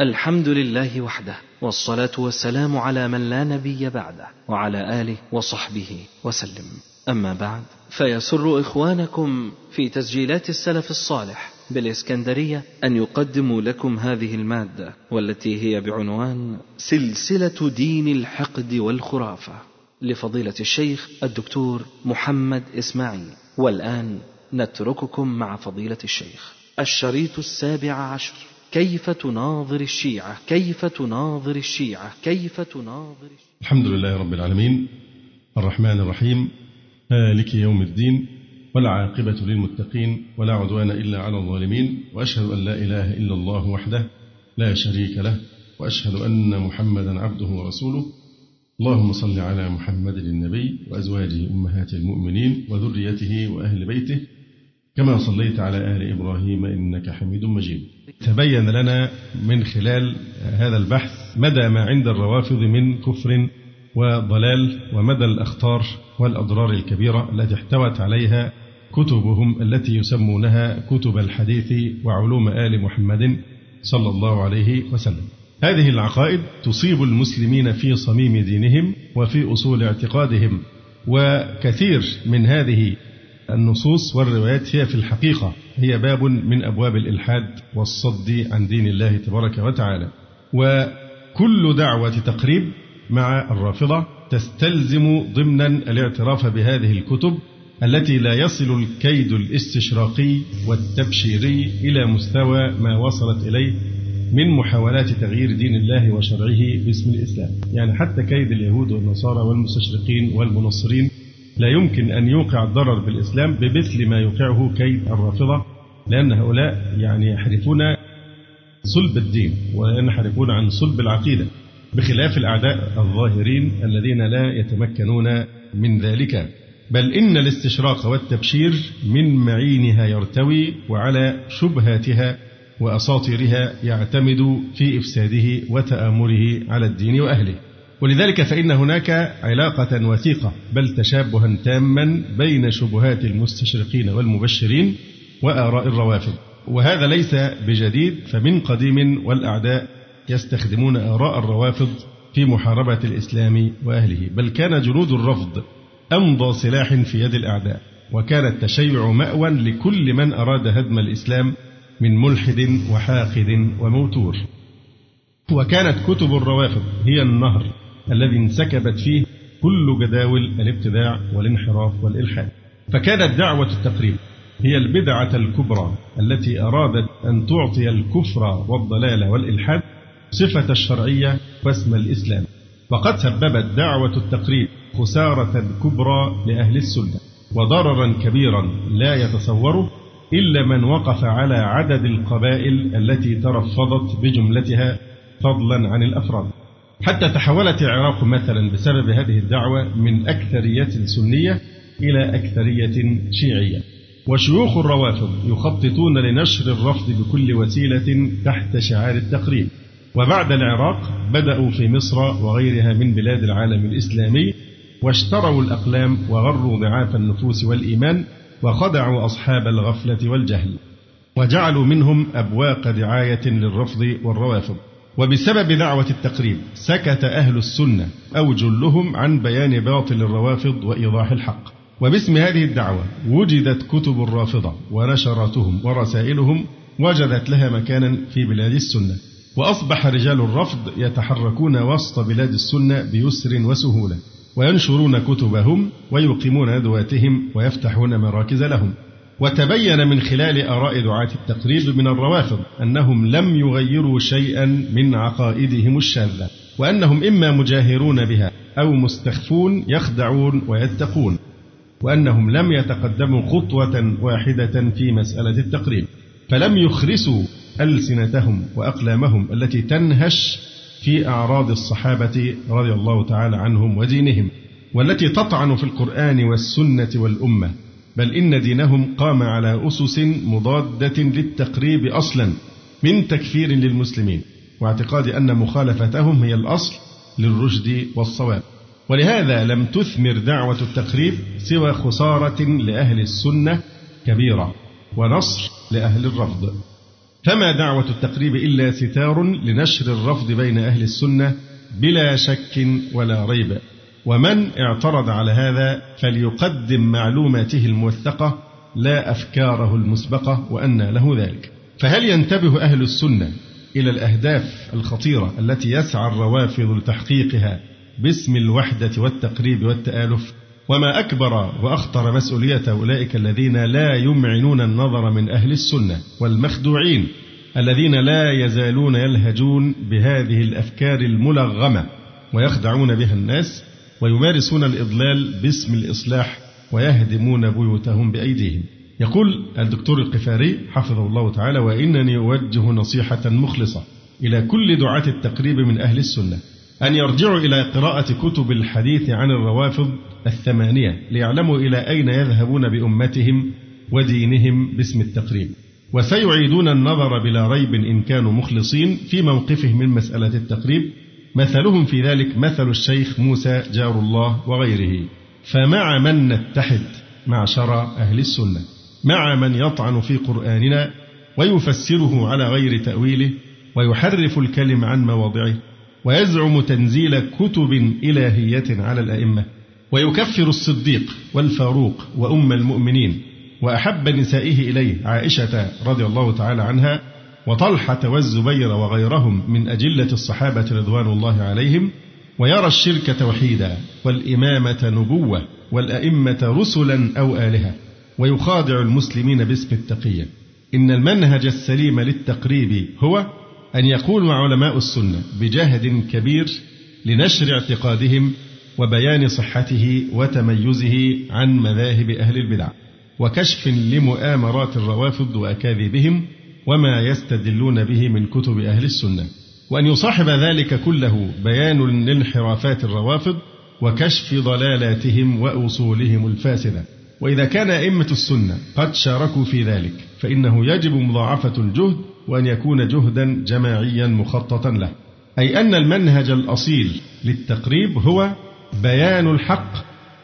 الحمد لله وحده والصلاة والسلام على من لا نبي بعده وعلى آله وصحبه وسلم. أما بعد فيسر إخوانكم في تسجيلات السلف الصالح بالإسكندرية أن يقدموا لكم هذه المادة والتي هي بعنوان سلسلة دين الحقد والخرافة لفضيلة الشيخ الدكتور محمد إسماعيل. والآن نترككم مع فضيلة الشيخ الشريط السابع عشر. كيف تناظر الشيعة؟ كيف تناظر الشيعة؟ كيف تناظر الشيعة؟ الحمد لله رب العالمين. الرحمن الرحيم. مالك يوم الدين. والعاقبة للمتقين. ولا عدوان إلا على الظالمين. وأشهد أن لا إله إلا الله وحده لا شريك له. وأشهد أن محمدا عبده ورسوله. اللهم صل على محمد النبي وأزواجه أمهات المؤمنين وذريته وأهل بيته. كما صليت على آل إبراهيم إنك حميد مجيد. تبين لنا من خلال هذا البحث مدى ما عند الروافض من كفر وضلال ومدى الأخطار والأضرار الكبيرة التي احتوت عليها كتبهم التي يسمونها كتب الحديث وعلوم آل محمد صلى الله عليه وسلم. هذه العقائد تصيب المسلمين في صميم دينهم وفي أصول اعتقادهم وكثير من هذه النصوص والروايات هي في الحقيقة هي باب من أبواب الإلحاد والصد عن دين الله تبارك وتعالى. وكل دعوة تقريب مع الرافضة تستلزم ضمنا الاعتراف بهذه الكتب التي لا يصل الكيد الاستشراقي والتبشيري إلى مستوى ما وصلت إليه من محاولات تغيير دين الله وشرعه باسم الإسلام. يعني حتى كيد اليهود والنصارى والمستشرقين والمنصرين لا يمكن أن يوقع الضرر بالإسلام بمثل ما يوقعه كيد الرافضة لأن هؤلاء يعني يحرفون صلب الدين وينحرفون عن صلب العقيدة بخلاف الأعداء الظاهرين الذين لا يتمكنون من ذلك. بل إن الاستشراق والتبشير من معينها يرتوي وعلى شبهاتها وأساطيرها يعتمد في إفساده وتآمره على الدين وأهله. ولذلك فإن هناك علاقة وثيقة بل تشابها تاما بين شبهات المستشرقين والمبشرين وآراء الروافض. وهذا ليس بجديد فمن قديم والأعداء يستخدمون آراء الروافض في محاربة الإسلام وأهله. بل كان جنود الرفض أمضى سلاح في يد الأعداء وكان التشيع مأوى لكل من أراد هدم الإسلام من ملحد وحاقد وموتور. وكانت كتب الروافض هي النهر الذي انسكبت فيه كل جداول الابتداع والانحراف والإلحاد. فكانت دعوة التقريب هي البدعة الكبرى التي أرادت أن تعطي الكفر والضلال والإلحاد صفة الشرعية واسم الإسلام. وقد سببت دعوة التقريب خسارة كبرى لأهل السنة وضررا كبيرا لا يتصوره إلا من وقف على عدد القبائل التي ترفضت بجملتها فضلا عن الأفراد. حتى تحولت العراق مثلا بسبب هذه الدعوة من أكثرية سنية إلى أكثرية شيعية. وشيوخ الروافض يخططون لنشر الرفض بكل وسيلة تحت شعار التقريب. وبعد العراق بدأوا في مصر وغيرها من بلاد العالم الإسلامي واشتروا الأقلام وغروا ضعاف النفوس والإيمان وخدعوا أصحاب الغفلة والجهل وجعلوا منهم أبواق دعاية للرفض والروافض. وبسبب دعوة التقريب سكت أهل السنة أو جلهم عن بيان باطل الروافض وإيضاح الحق. وباسم هذه الدعوة وجدت كتب الرافضة ونشراتهم ورسائلهم وجدت لها مكانا في بلاد السنة. وأصبح رجال الرفض يتحركون وسط بلاد السنة بيسر وسهولة وينشرون كتبهم ويقيمون ندواتهم ويفتحون مراكز لهم. وتبين من خلال آراء دعاة التقريب من الروافض أنهم لم يغيروا شيئا من عقائدهم الشاذة وأنهم إما مجاهرون بها أو مستخفون يخدعون ويتقون وأنهم لم يتقدموا خطوة واحدة في مسألة التقريب فلم يخرسوا ألسنتهم وأقلامهم التي تنهش في أعراض الصحابة رضي الله تعالى عنهم ودينهم والتي تطعن في القرآن والسنة والأمة. بل إن دينهم قام على أسس مضادة للتقريب أصلا من تكفير للمسلمين واعتقاد أن مخالفتهم هي الأصل للرشد والصواب. ولهذا لم تثمر دعوة التقريب سوى خسارة لأهل السنة كبيرة ونصر لأهل الرفض. فما دعوة التقريب إلا ستار لنشر الرفض بين أهل السنة بلا شك ولا ريب. ومن اعترض على هذا فليقدم معلوماته الموثقة لا أفكاره المسبقة وأن له ذلك. فهل ينتبه أهل السنة إلى الأهداف الخطيرة التي يسعى الروافض لتحقيقها باسم الوحدة والتقريب والتآلف؟ وما أكبر وأخطر مسؤولية أولئك الذين لا يمعنون النظر من أهل السنة والمخدوعين الذين لا يزالون يلهجون بهذه الأفكار الملغمة ويخدعون بها الناس ويمارسون الإضلال باسم الإصلاح ويهدمون بيوتهم بأيديهم. يقول الدكتور القفاري حفظه الله تعالى وإنني أوجه نصيحة مخلصة إلى كل دعاة التقريب من أهل السنة أن يرجعوا إلى قراءة كتب الحديث عن الروافض الثمانية ليعلموا إلى أين يذهبون بأمتهم ودينهم باسم التقريب. وسيعيدون النظر بلا ريب إن كانوا مخلصين في موقفهم من مسألة التقريب مثلهم في ذلك مثل الشيخ موسى جار الله وغيره. فمع من نتحد معشر أهل السنة مع من يطعن في قرآننا ويفسره على غير تأويله ويحرف الكلم عن مواضعه ويزعم تنزيل كتب إلهية على الأئمة ويكفر الصديق والفاروق وأم المؤمنين وأحب نسائه إليه عائشة رضي الله تعالى عنها وطلحة والزبير وغيرهم من أجلة الصحابة رضوان الله عليهم ويرى الشرك توحيدا والإمامة نبوة والأئمة رسلا أو آلهة ويخادع المسلمين باسم التقية. إن المنهج السليم للتقريب هو أن يقول مع علماء السنة بجهد كبير لنشر اعتقادهم وبيان صحته وتميزه عن مذاهب أهل البدع وكشف لمؤامرات الروافض وأكاذيبهم وما يستدلون به من كتب أهل السنة. وأن يصاحب ذلك كله بيان لانحرافات الروافض وكشف ضلالاتهم وأصولهم الفاسدة. وإذا كان أئمة السنة قد شاركوا في ذلك فإنه يجب مضاعفة الجهد وأن يكون جهدا جماعيا مخططا له. أي أن المنهج الأصيل للتقريب هو بيان الحق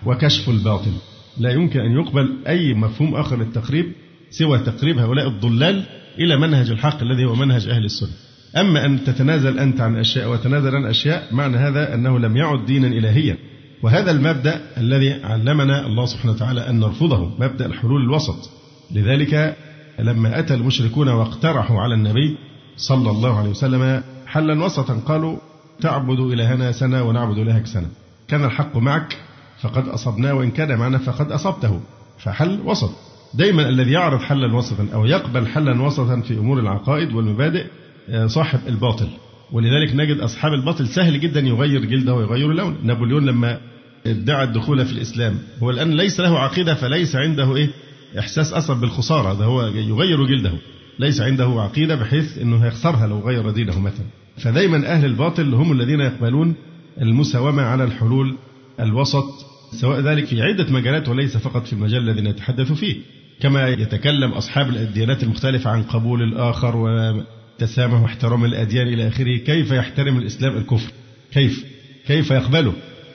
وكشف الباطل. لا يمكن أن يقبل أي مفهوم آخر للتقريب سوى تقريب هؤلاء الضلال إلى منهج الحق الذي هو منهج أهل السنة. أما أن تتنازل أنت عن أشياء وتنازل عن أشياء معنى هذا أنه لم يعد دينا إلهيا. وهذا المبدأ الذي علمنا الله سبحانه وتعالى أن نرفضه مبدأ الحلول الوسط. لذلك لما أتى المشركون واقترحوا على النبي صلى الله عليه وسلم حلا وسطا قالوا تعبد إلهنا سنة ونعبد إلهك سنة كان الحق معك فقد أصبناه وإن كان معنا فقد أصبته. فحل وسط. دايما الذي يعرض حلا وسطا أو يقبل حلا وسطا في أمور العقائد والمبادئ آه، صاحب الباطل. ولذلك نجد أصحاب الباطل سهل جدا يغير جلده ويغير لونه. نابليون لما ادعى الدخول في الإسلام هو الآن ليس له عقيدة فليس عنده إيه؟ إحساس أصلا بالخسارة. ده هو يغير جلده. ليس عنده عقيدة بحيث أنه هيخسرها لو غير دينه مثلا. فدايما أهل الباطل هم الذين يقبلون المساومة على الحلول الوسط سواء ذلك في عدة مجالات وليس فقط في المجال الذي نتحدث فيه. كما يتكلم أصحاب الديانات المختلفة عن قبول الآخر وتسامح واحترام الأديان إلى آخره كيف يحترم الإسلام الكفر؟ كيف؟ كيف يقبله؟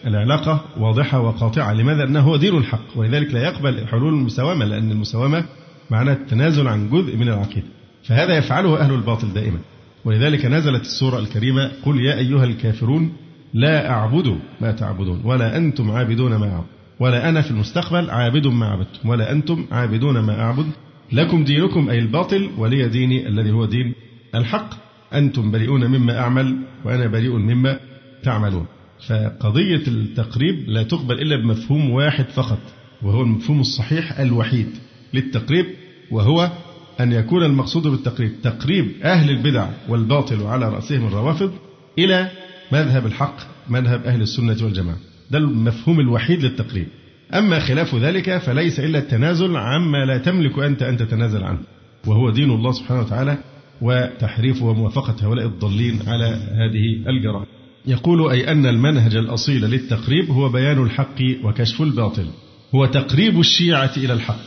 العلاقة واضحة وقاطعة لماذا؟ أنه هو دين الحق ولذلك لا يقبل حلول المساومة لأن المساومة معناها التنازل عن جزء من العقيدة فهذا يفعله أهل الباطل دائما. ولذلك نزلت السورة الكريمة قل يا أيها الكافرون لا أعبد ما تعبدون ولا أنتم عابدون ما أعبد ولا أنا في المستقبل عابد ما عبدتم ولا أنتم عابدون ما أعبد. لكم دينكم أي الباطل ولي ديني الذي هو دين الحق. أنتم بريئون مما أعمل وأنا بريء مما تعملون. فقضية التقريب لا تقبل إلا بمفهوم واحد فقط وهو المفهوم الصحيح الوحيد للتقريب وهو أن يكون المقصود بالتقريب تقريب أهل البدع والباطل وعلى رأسهم الروافض إلى مذهب الحق مذهب أهل السنة والجماعة. ده المفهوم الوحيد للتقريب. أما خلاف ذلك فليس إلا التنازل عما لا تملك أنت أن تتنازل عنه وهو دين الله سبحانه وتعالى وتحريفه وموافقة هؤلاء الضالين على هذه الجرائم. يقول أي أن المنهج الأصيل للتقريب هو بيان الحق وكشف الباطل. هو تقريب الشيعة إلى الحق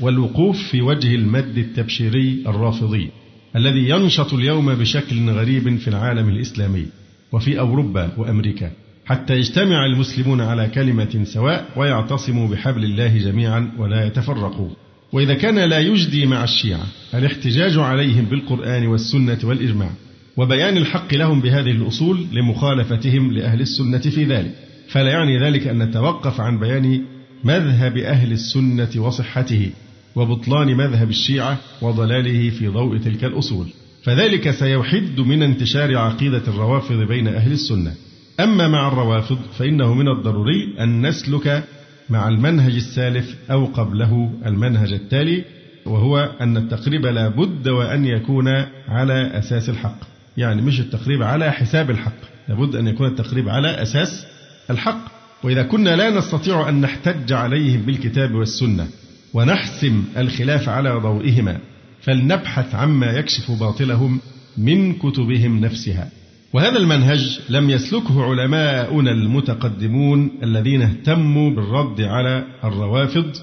والوقوف في وجه المد التبشيري الرافضي الذي ينشط اليوم بشكل غريب في العالم الإسلامي وفي أوروبا وأمريكا. حتى يجتمع المسلمون على كلمة سواء ويعتصموا بحبل الله جميعا ولا يتفرقوا. وإذا كان لا يجدي مع الشيعة الاحتجاج عليهم بالقرآن والسنة والإجماع وبيان الحق لهم بهذه الأصول لمخالفتهم لأهل السنة في ذلك. فلا يعني ذلك أن نتوقف عن بيان مذهب أهل السنة وصحته وبطلان مذهب الشيعة وضلاله في ضوء تلك الأصول. فذلك سيحد من انتشار عقيدة الروافض بين أهل السنة. أما مع الروافض فإنه من الضروري أن نسلك مع المنهج السالف أو قبله المنهج التالي وهو أن التقريب لا بد وأن يكون على أساس الحق. يعني مش التقريب على حساب الحق لابد أن يكون التقريب على أساس الحق. وإذا كنا لا نستطيع أن نحتج عليهم بالكتاب والسنة ونحسم الخلاف على ضوئهما فلنبحث عما يكشف باطلهم من كتبهم نفسها. وهذا المنهج لم يسلكه علماؤنا المتقدمون الذين اهتموا بالرد على الروافض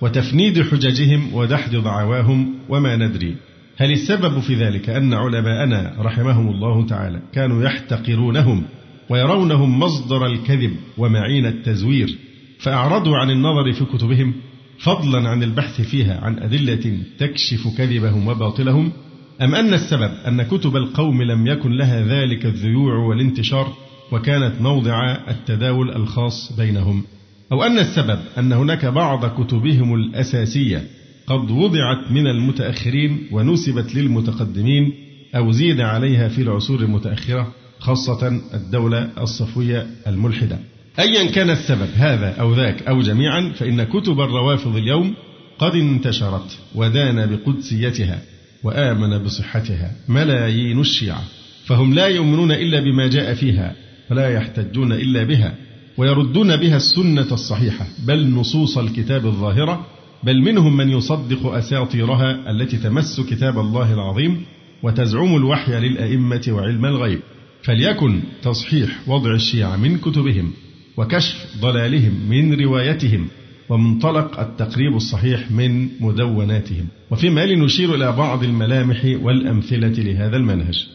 وتفنيد حججهم ودحض دعواهم وما ندري. هل السبب في ذلك أن علماءنا رحمهم الله تعالى كانوا يحتقرونهم ويرونهم مصدر الكذب ومعين التزوير فأعرضوا عن النظر في كتبهم فضلا عن البحث فيها عن أدلة تكشف كذبهم وباطلهم أم أن السبب أن كتب القوم لم يكن لها ذلك الذيوع والانتشار وكانت موضع التداول الخاص بينهم؟ أو أن السبب أن هناك بعض كتبهم الأساسية قد وضعت من المتأخرين ونسبت للمتقدمين أو زيد عليها في العصور المتأخرة خاصة الدولة الصفوية الملحدة. أيا كان السبب هذا أو ذاك أو جميعا فإن كتب الروافض اليوم قد انتشرت ودان بقدسيتها. وآمن بصحتها. ملايين الشيعة. فهم لا يؤمنون إلا بما جاء فيها فلا يحتجون إلا بها ويردون بها السنة الصحيحة. بل نصوص الكتاب الظاهرة بل منهم من يصدق أساطيرها التي تمس كتاب الله العظيم وتزعم الوحي للأئمة وعلم الغيب. فليكن تصحيح وضع الشيعة من كتبهم وكشف ضلالهم من روايتهم ومنطلق التقريب الصحيح من مدوناتهم. وفيما يلي نشير إلى بعض الملامح والأمثلة لهذا المنهج.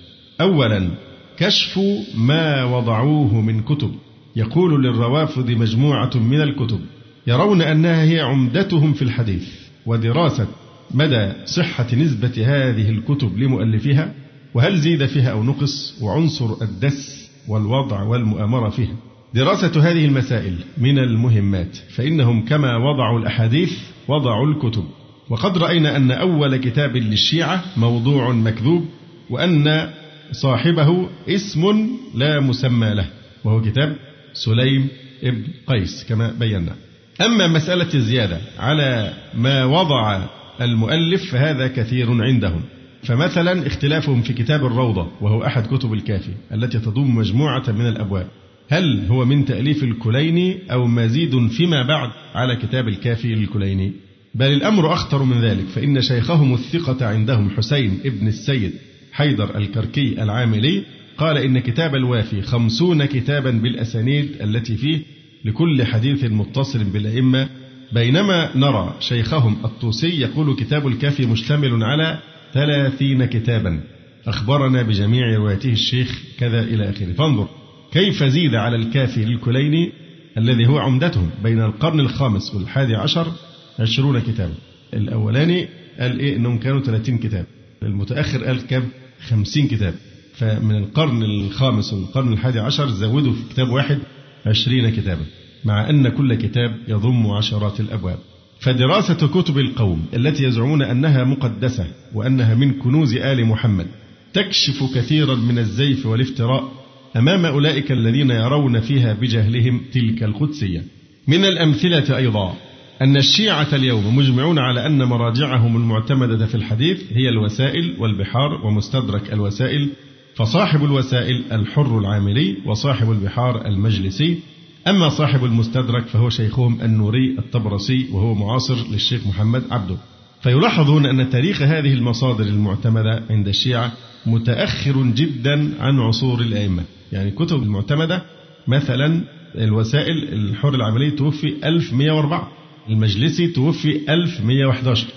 أولا كشف ما وضعوه من كتب. يقول للروافض مجموعة من الكتب يرون أنها هي عمدتهم في الحديث. ودراسة مدى صحة نسبة هذه الكتب لمؤلفيها وهل زيد فيها أو نقص وعنصر الدس والوضع والمؤامرة فيها. دراسة هذه المسائل من المهمات فإنهم كما وضعوا الأحاديث وضعوا الكتب. وقد رأينا أن أول كتاب للشيعة موضوع مكذوب وأن صاحبه اسم لا مسمى له وهو كتاب سليم ابن قيس كما بينا. أما مسألة الزيادة على ما وضع المؤلف فهذا كثير عندهم. فمثلا اختلافهم في كتاب الروضة وهو أحد كتب الكافي التي تضم مجموعة من الأبواب. هل هو من تأليف الكليني أو مزيد فيما بعد على كتاب الكافي للكليني بل الأمر أخطر من ذلك فإن شيخهم الثقة عندهم حسين ابن السيد حيدر الكركي العاملي قال إن كتاب الوافي خمسون كتابا بالأسانيد التي فيه لكل حديث متصل بالأئمة بينما نرى شيخهم الطوسي يقول كتاب الكافي مشتمل على ثلاثين كتابا أخبرنا بجميع روايته الشيخ كذا إلى آخره. فانظر. كيف زيد على الكافي للكليني الذي هو عمدتهم بين القرن الخامس والحادي عشر عشرون كتابا الأولاني قال إيه؟ إنهم كانوا 30 كتاب. المتأخر قال كم؟ 50 كتاب. فمن القرن الخامس والقرن الحادي عشر زودوا في كتاب واحد عشرين كتابا مع أن كل كتاب يضم عشرات الأبواب. فدراسة كتب القوم التي يزعمون أنها مقدسة وأنها من كنوز آل محمد تكشف كثيرا من الزيف والافتراء أمام أولئك الذين يرون فيها بجهلهم تلك القدسية. من الأمثلة أيضا أن الشيعة اليوم مجمعون على أن مراجعهم المعتمدة في الحديث هي الوسائل والبحار ومستدرك الوسائل فصاحب الوسائل الحر العاملي وصاحب البحار المجلسي. أما صاحب المستدرك فهو شيخهم النوري الطبرسي وهو معاصر للشيخ محمد عبده. فيلاحظ هنا أن تاريخ هذه المصادر المعتمدة عند الشيعة متأخر جدا عن عصور الأئمة. يعني الكتب المعتمدة مثلا الوسائل الحر العملي توفي 1104 المجلسي توفي 1111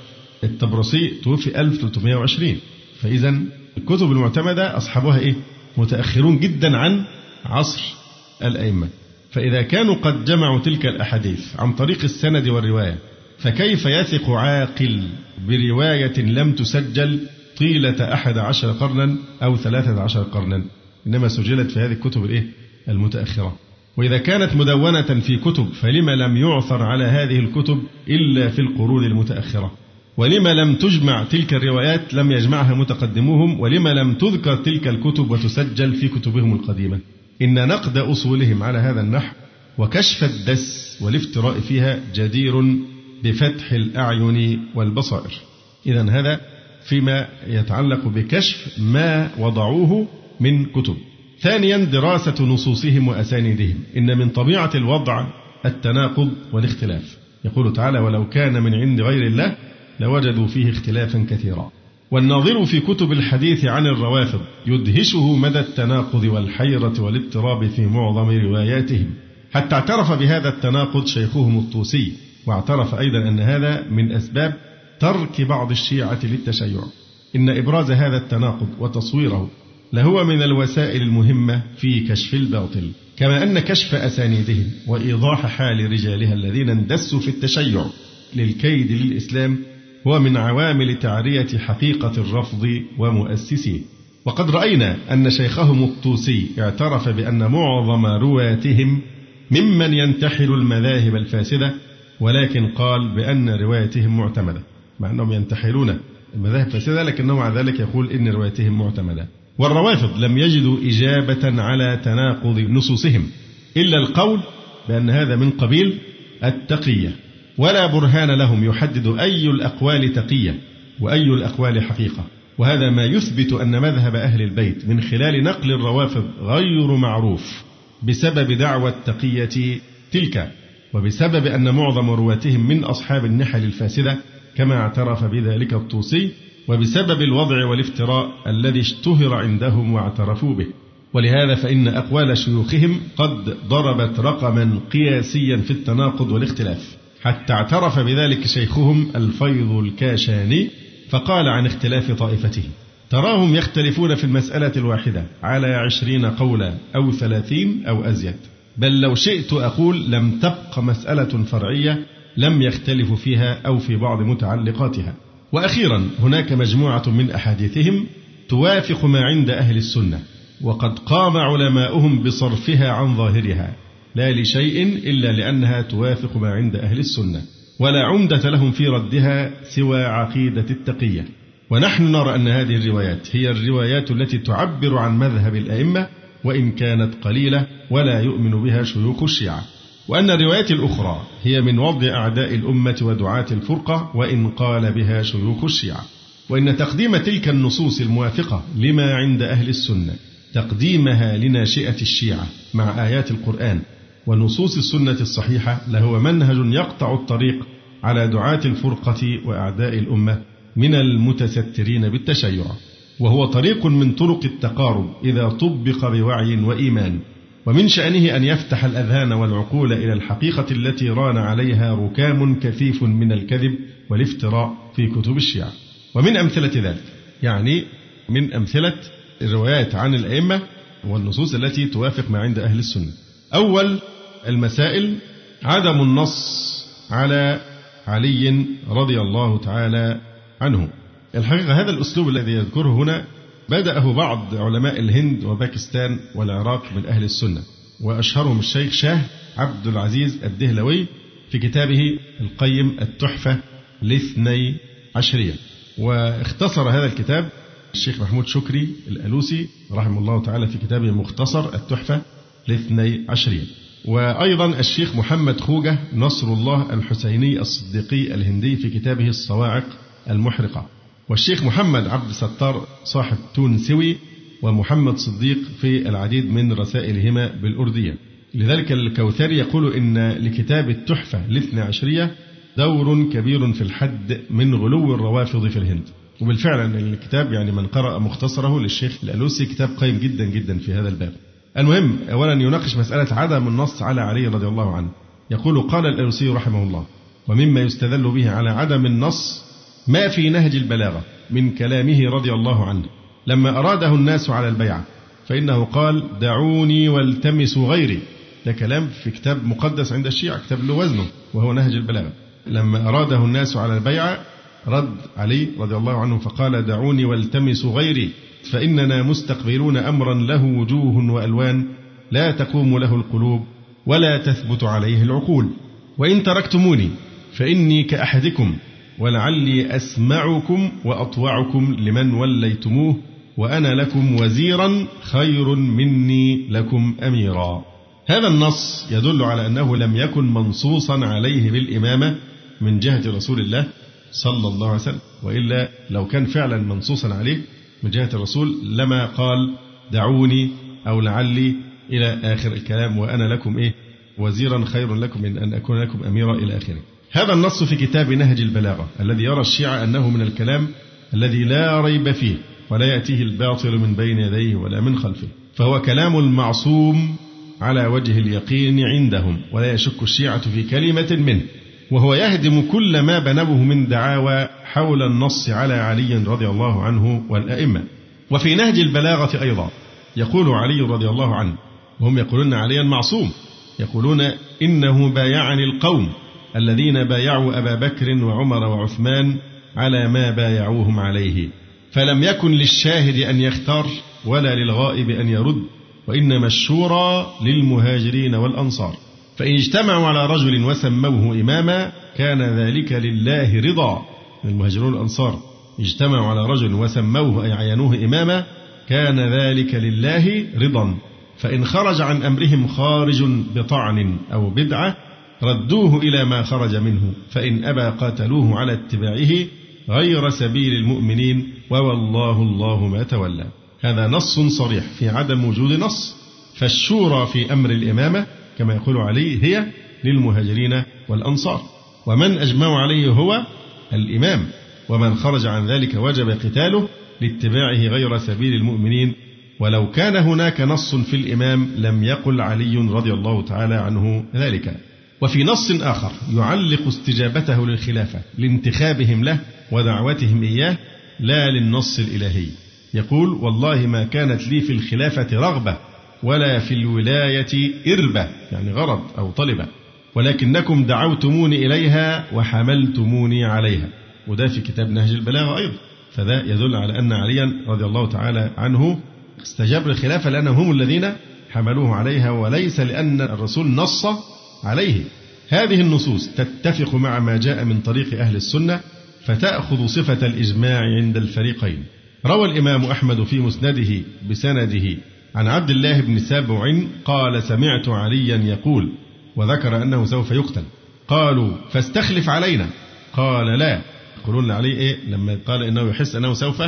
الطبرسي توفي 1320 فإذا الكتب المعتمدة أصحابها إيه؟ متأخرون جدا عن عصر الأئمة. فإذا كانوا قد جمعوا تلك الأحاديث عن طريق السند والرواية فكيف يثق عاقل برواية لم تسجل طيلة أحد عشر قرنا أو ثلاثة عشر قرنا؟ إنما سجلت في هذه الكتب الإيه؟ المتأخرة. وإذا كانت مدونة في كتب فلما لم يعثر على هذه الكتب إلا في القرون المتأخرة. ولما لم تجمع تلك الروايات لم يجمعها متقدموهم ولما لم تذكر تلك الكتب وتسجل في كتبهم القديمة. إن نقد أصولهم على هذا النحو وكشف الدس والافتراء فيها جدير بفتح الأعين والبصائر. إذا هذا فيما يتعلق بكشف ما وضعوه من كتب. ثانيا دراسة نصوصهم وأسانيدهم. إن من طبيعة الوضع التناقض والاختلاف. يقول تعالى ولو كان من عند غير الله لوجدوا فيه اختلافا كثيرا. والناظر في كتب الحديث عن الروافض يدهشه مدى التناقض والحيرة والاضطراب في معظم رواياتهم. حتى اعترف بهذا التناقض شيخهم الطوسي واعترف أيضا أن هذا من أسباب ترك بعض الشيعة للتشيع. إن إبراز هذا التناقض وتصويره لهو من الوسائل المهمة في كشف الباطل. كما أن كشف أسانيدهم وإيضاح حال رجالها الذين اندسوا في التشيع للكيد للإسلام هو من عوامل تعرية حقيقة الرفض ومؤسسيه. وقد رأينا أن شيخهم الطوسي اعترف بأن معظم رواتهم ممن ينتحل المذاهب الفاسدة ولكن قال بأن روايتهم معتمدة مع أنهم ينتحلون المذاهب الفاسدة لكنه مع ذلك يقول إن روايتهم معتمدة. والروافض لم يجدوا إجابة على تناقض نصوصهم إلا القول بأن هذا من قبيل التقية ولا برهان لهم يحدد أي الأقوال تقية وأي الأقوال حقيقة. وهذا ما يثبت أن مذهب أهل البيت من خلال نقل الروافض غير معروف بسبب دعوى التقية تلك وبسبب أن معظم رواتهم من أصحاب النحل الفاسدة كما اعترف بذلك الطوسي وبسبب الوضع والافتراء الذي اشتهر عندهم واعترفوا به. ولهذا فإن أقوال شيوخهم قد ضربت رقما قياسيا في التناقض والاختلاف. حتى اعترف بذلك شيخهم الفيض الكاشاني فقال عن اختلاف طائفته. تراهم يختلفون في المسألة الواحدة على عشرين قولا أو ثلاثين أو أزيد. بل لو شئت أقول لم تبق مسألة فرعية لم يختلفوا فيها أو في بعض متعلقاتها. وأخيرا هناك مجموعة من أحاديثهم توافق ما عند أهل السنة وقد قام علماؤهم بصرفها عن ظاهرها لا لشيء إلا لأنها توافق ما عند أهل السنة ولا عمدة لهم في ردها سوى عقيدة التقية. ونحن نرى أن هذه الروايات هي الروايات التي تعبر عن مذهب الأئمة وإن كانت قليلة ولا يؤمن بها شيوخ الشيعة. وأن الروايات الأخرى هي من وضع أعداء الأمة ودعاة الفرقة وإن قال بها شيوخ الشيعة. وإن تقديم تلك النصوص الموافقة لما عند أهل السنة تقديمها لناشئة الشيعة مع آيات القرآن ونصوص السنة الصحيحة لهو منهج يقطع الطريق على دعاة الفرقة وأعداء الأمة من المتسترين بالتشيع. وهو طريق من طرق التقارب إذا طبق بوعي وإيمان. ومن شأنه أن يفتح الأذهان والعقول إلى الحقيقة التي ران عليها ركام كثيف من الكذب والافتراء في كتب الشيعة. ومن أمثلة ذلك يعني من أمثلة الروايات عن الأئمة والنصوص التي توافق ما عند أهل السنة. أول المسائل عدم النص على علي رضي الله تعالى عنه. الحقيقة هذا الأسلوب الذي يذكره هنا بدأه بعض علماء الهند وباكستان والعراق من أهل السنة وأشهرهم الشيخ شاه عبد العزيز الدهلوي في كتابه القيم التحفة الاثني عشرية. واختصر هذا الكتاب الشيخ محمود شكري الألوسي رحمه الله تعالى في كتابه مختصر التحفة الاثني عشرية. وأيضا الشيخ محمد خوجة نصر الله الحسيني الصديقي الهندي في كتابه الصواعق المحرقة. والشيخ محمد عبد الستار صاحب تونسوي ومحمد صديق في العديد من رسائلهما بالأردية. لذلك الكوثري يقول إن لكتاب التحفة الاثنى عشرية دور كبير في الحد من غلو الروافض في الهند. وبالفعل الكتاب يعني من قرأ مختصره للشيخ الألوسي كتاب قيم جدا جدا في هذا الباب. المهم أولا يناقش مسألة عدم النص على علي رضي الله عنه. يقول قال الألوسي رحمه الله ومما يستدل به على عدم النص ما في نهج البلاغة من كلامه رضي الله عنه. لما أراده الناس على البيعة فإنه قال دعوني والتمسوا غيري. ده كلام في كتاب مقدس عند الشيعة كتاب له وزنه وهو نهج البلاغة. لما أراده الناس على البيعة رد علي رضي الله عنه فقال دعوني والتمسوا غيري فإننا مستقبلون أمرا له وجوه وألوان لا تقوم له القلوب ولا تثبت عليه العقول. وإن تركتموني فإني كأحدكم ولعلي أسمعكم وأطوعكم لمن وليتموه وأنا لكم وزيرا خير مني لكم أميرا. هذا النص يدل على أنه لم يكن منصوصا عليه بالإمامة من جهة رسول الله صلى الله عليه وسلم وإلا لو كان فعلا منصوصا عليه من جهة الرسول لما قال دعوني أو لعلي إلى آخر الكلام وأنا لكم إيه؟ وزيرا خير لكم من أن أكون لكم أميرا إلى آخره. هذا النص في كتاب نهج البلاغة الذي يرى الشيعة أنه من الكلام الذي لا ريب فيه ولا يأتيه الباطل من بين يديه ولا من خلفه. فهو كلام المعصوم على وجه اليقين عندهم ولا يشك الشيعة في كلمة منه. وهو يهدم كل ما بنوه من دعاوى حول النص على علي رضي الله عنه والأئمة. وفي نهج البلاغة أيضا يقول علي رضي الله عنه وهم يقولون عليا معصوم يقولون إنه بايعني القوم. الذين بايعوا أبا بكر وعمر وعثمان على ما بايعوهم عليه. فلم يكن للشاهد أن يختار ولا للغائب أن يرد وإنما الشورى للمهاجرين والأنصار. فإن اجتمعوا على رجل وسموه إماما كان ذلك لله رضا المهاجرون الأنصار اجتمعوا على رجل وسموه أي عينوه إماما كان ذلك لله رضا. فإن خرج عن أمرهم خارج بطعن أو بدعة ردوه إلى ما خرج منه فإن أبى قاتلوه على اتباعه غير سبيل المؤمنين ووالله الله ما تولى. هذا نص صريح في عدم وجود نص فالشورى في أمر الإمامة كما يقول علي هي للمهاجرين والأنصار. ومن أجمع عليه هو الإمام ومن خرج عن ذلك وجب قتاله لاتباعه غير سبيل المؤمنين. ولو كان هناك نص في الإمام لم يقل علي رضي الله تعالى عنه ذلك. وفي نص آخر يعلق استجابته للخلافة لانتخابهم له ودعوتهم إياه لا للنص الإلهي. يقول والله ما كانت لي في الخلافة رغبة ولا في الولاية إربة. يعني غرض أو طلبة. ولكنكم دعوتموني إليها وحملتموني عليها. وده في كتاب نهج البلاغة أيضا. فذا يدل على أن عليا رضي الله تعالى عنه استجاب للخلافة لأنهم هم الذين حملوه عليها وليس لأن الرسول نص عليه. هذه النصوص تتفق مع ما جاء من طريق أهل السنة فتأخذ صفة الإجماع عند الفريقين. روى الإمام أحمد في مسنده بسنده عن عبد الله بن سبع قال سمعت عليا يقول وذكر أنه سوف يقتل. قالوا فاستخلف علينا. قال لا. يقولون عليه إيه؟ لما قال إنه يحس أنه سوف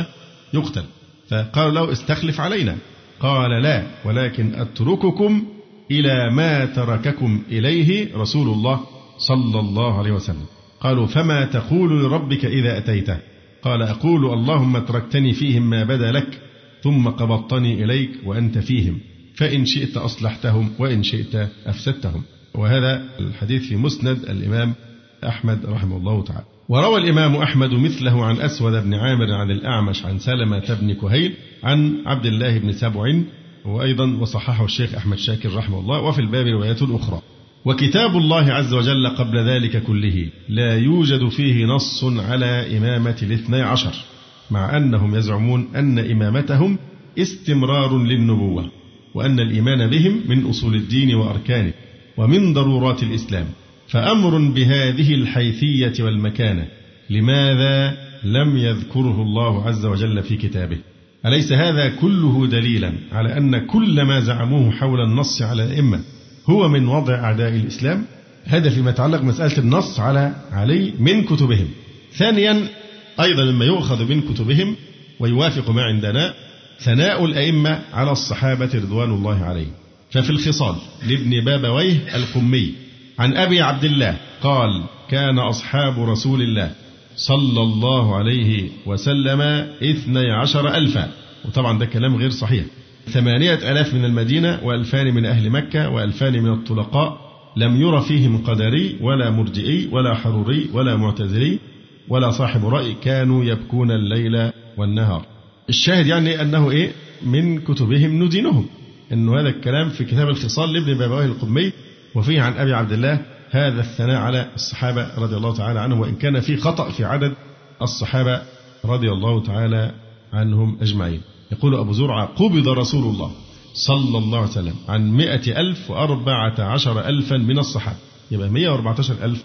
يقتل. فقالوا له استخلف علينا. قال لا. ولكن أترككم إلى ما ترككم إليه رسول الله صلى الله عليه وسلم. قالوا فما تقول لربك إذا أتيته؟ قال أقول اللهم تركتني فيهم ما بدا لك ثم قبضتني إليك وأنت فيهم فإن شئت أصلحتهم وإن شئت أفسدتهم. وهذا الحديث في مسند الإمام أحمد رحمه الله تعالى. وروى الإمام أحمد مثله عن أسود بن عامر عن الأعمش عن سلمة بن كهيل عن عبد الله بن سبع وأيضا وصححه الشيخ أحمد شاكر رحمه الله وفي الباب روايات أخرى وكتاب الله عز وجل قبل ذلك كله لا يوجد فيه نص على إمامة الاثني عشر مع أنهم يزعمون أن إمامتهم استمرار للنبوة وأن الإيمان بهم من أصول الدين وأركانه ومن ضرورات الإسلام. فأمر بهذه الحيثية والمكانة لماذا لم يذكره الله عز وجل في كتابه؟ أليس هذا كله دليلا على أن كل ما زعموه حول النص على الأئمة هو من وضع أعداء الإسلام؟ هذا فيما يتعلق مسألة النص على علي من كتبهم. ثانيا أيضا مما يؤخذ من كتبهم ويوافق ما عندنا ثناء الأئمة على الصحابة رضوان الله عليهم. ففي الخصال لابن بابويه القمي عن أبي عبد الله قال كان أصحاب رسول الله صلى الله عليه وسلم اثني عشر ألفا. وطبعا ده كلام غير صحيح. ثمانية ألاف من المدينة وألفان من أهل مكة وألفان من الطلقاء لم ير فيهم قدري ولا مرجئي ولا حروري ولا معتزلي ولا صاحب رأي. كانوا يبكون الليل والنهار. الشاهد يعني أنه إيه؟ من كتبهم ندينهم. أنه هذا الكلام في كتاب الخصال لابن بابويه القمي وفيه عن أبي عبد الله هذا الثناء على الصحابة رضي الله تعالى عنهم وإن كان في خطأ في عدد الصحابة رضي الله تعالى عنهم أجمعين. يقول أبو زرعة قبض رسول الله صلى الله عليه وسلم عن مئة ألف وأربعة عشر ألفا من الصحابة. يبقى مئة وأربعة عشر ألف.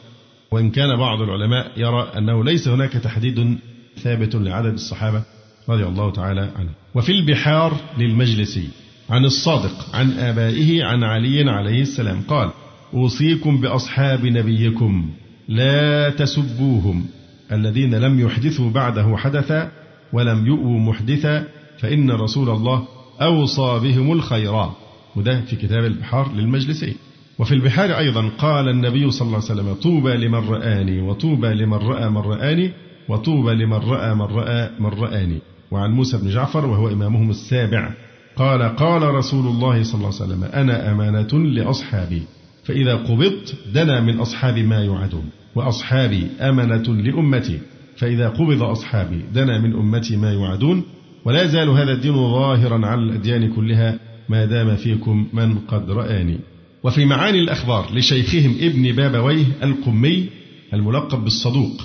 وإن كان بعض العلماء يرى أنه ليس هناك تحديد ثابت لعدد الصحابة رضي الله تعالى عنه وفي البحار للمجلسي عن الصادق عن آبائه عن علي عليه السلام قال أوصيكم بأصحاب نبيكم لا تسبوهم الذين لم يحدثوا بعده حدثا ولم يؤوا محدثا فإن رسول الله أوصى بهم الخيرا وده في كتاب البحار للمجلسين. وفي البحار أيضا قال النبي صلى الله عليه وسلم طوبى لمن رآني وطوبى لمن رأى من رآني وطوبى لمن رأى من رأى من رآني. وعن موسى بن جعفر وهو إمامهم السابع قال قال رسول الله صلى الله عليه وسلم أنا أمانة لأصحابي. فإذا قبضت دنا من أصحابي ما يوعدون وأصحابي أمنة لأمتي. فإذا قبض أصحابي دنا من أمتي ما يوعدون. ولا يزال هذا الدين ظاهرا على الأديان كلها. ما دام فيكم من قد رآني. وفي معاني الأخبار لشيخهم ابن بابويه القمي الملقب بالصدوق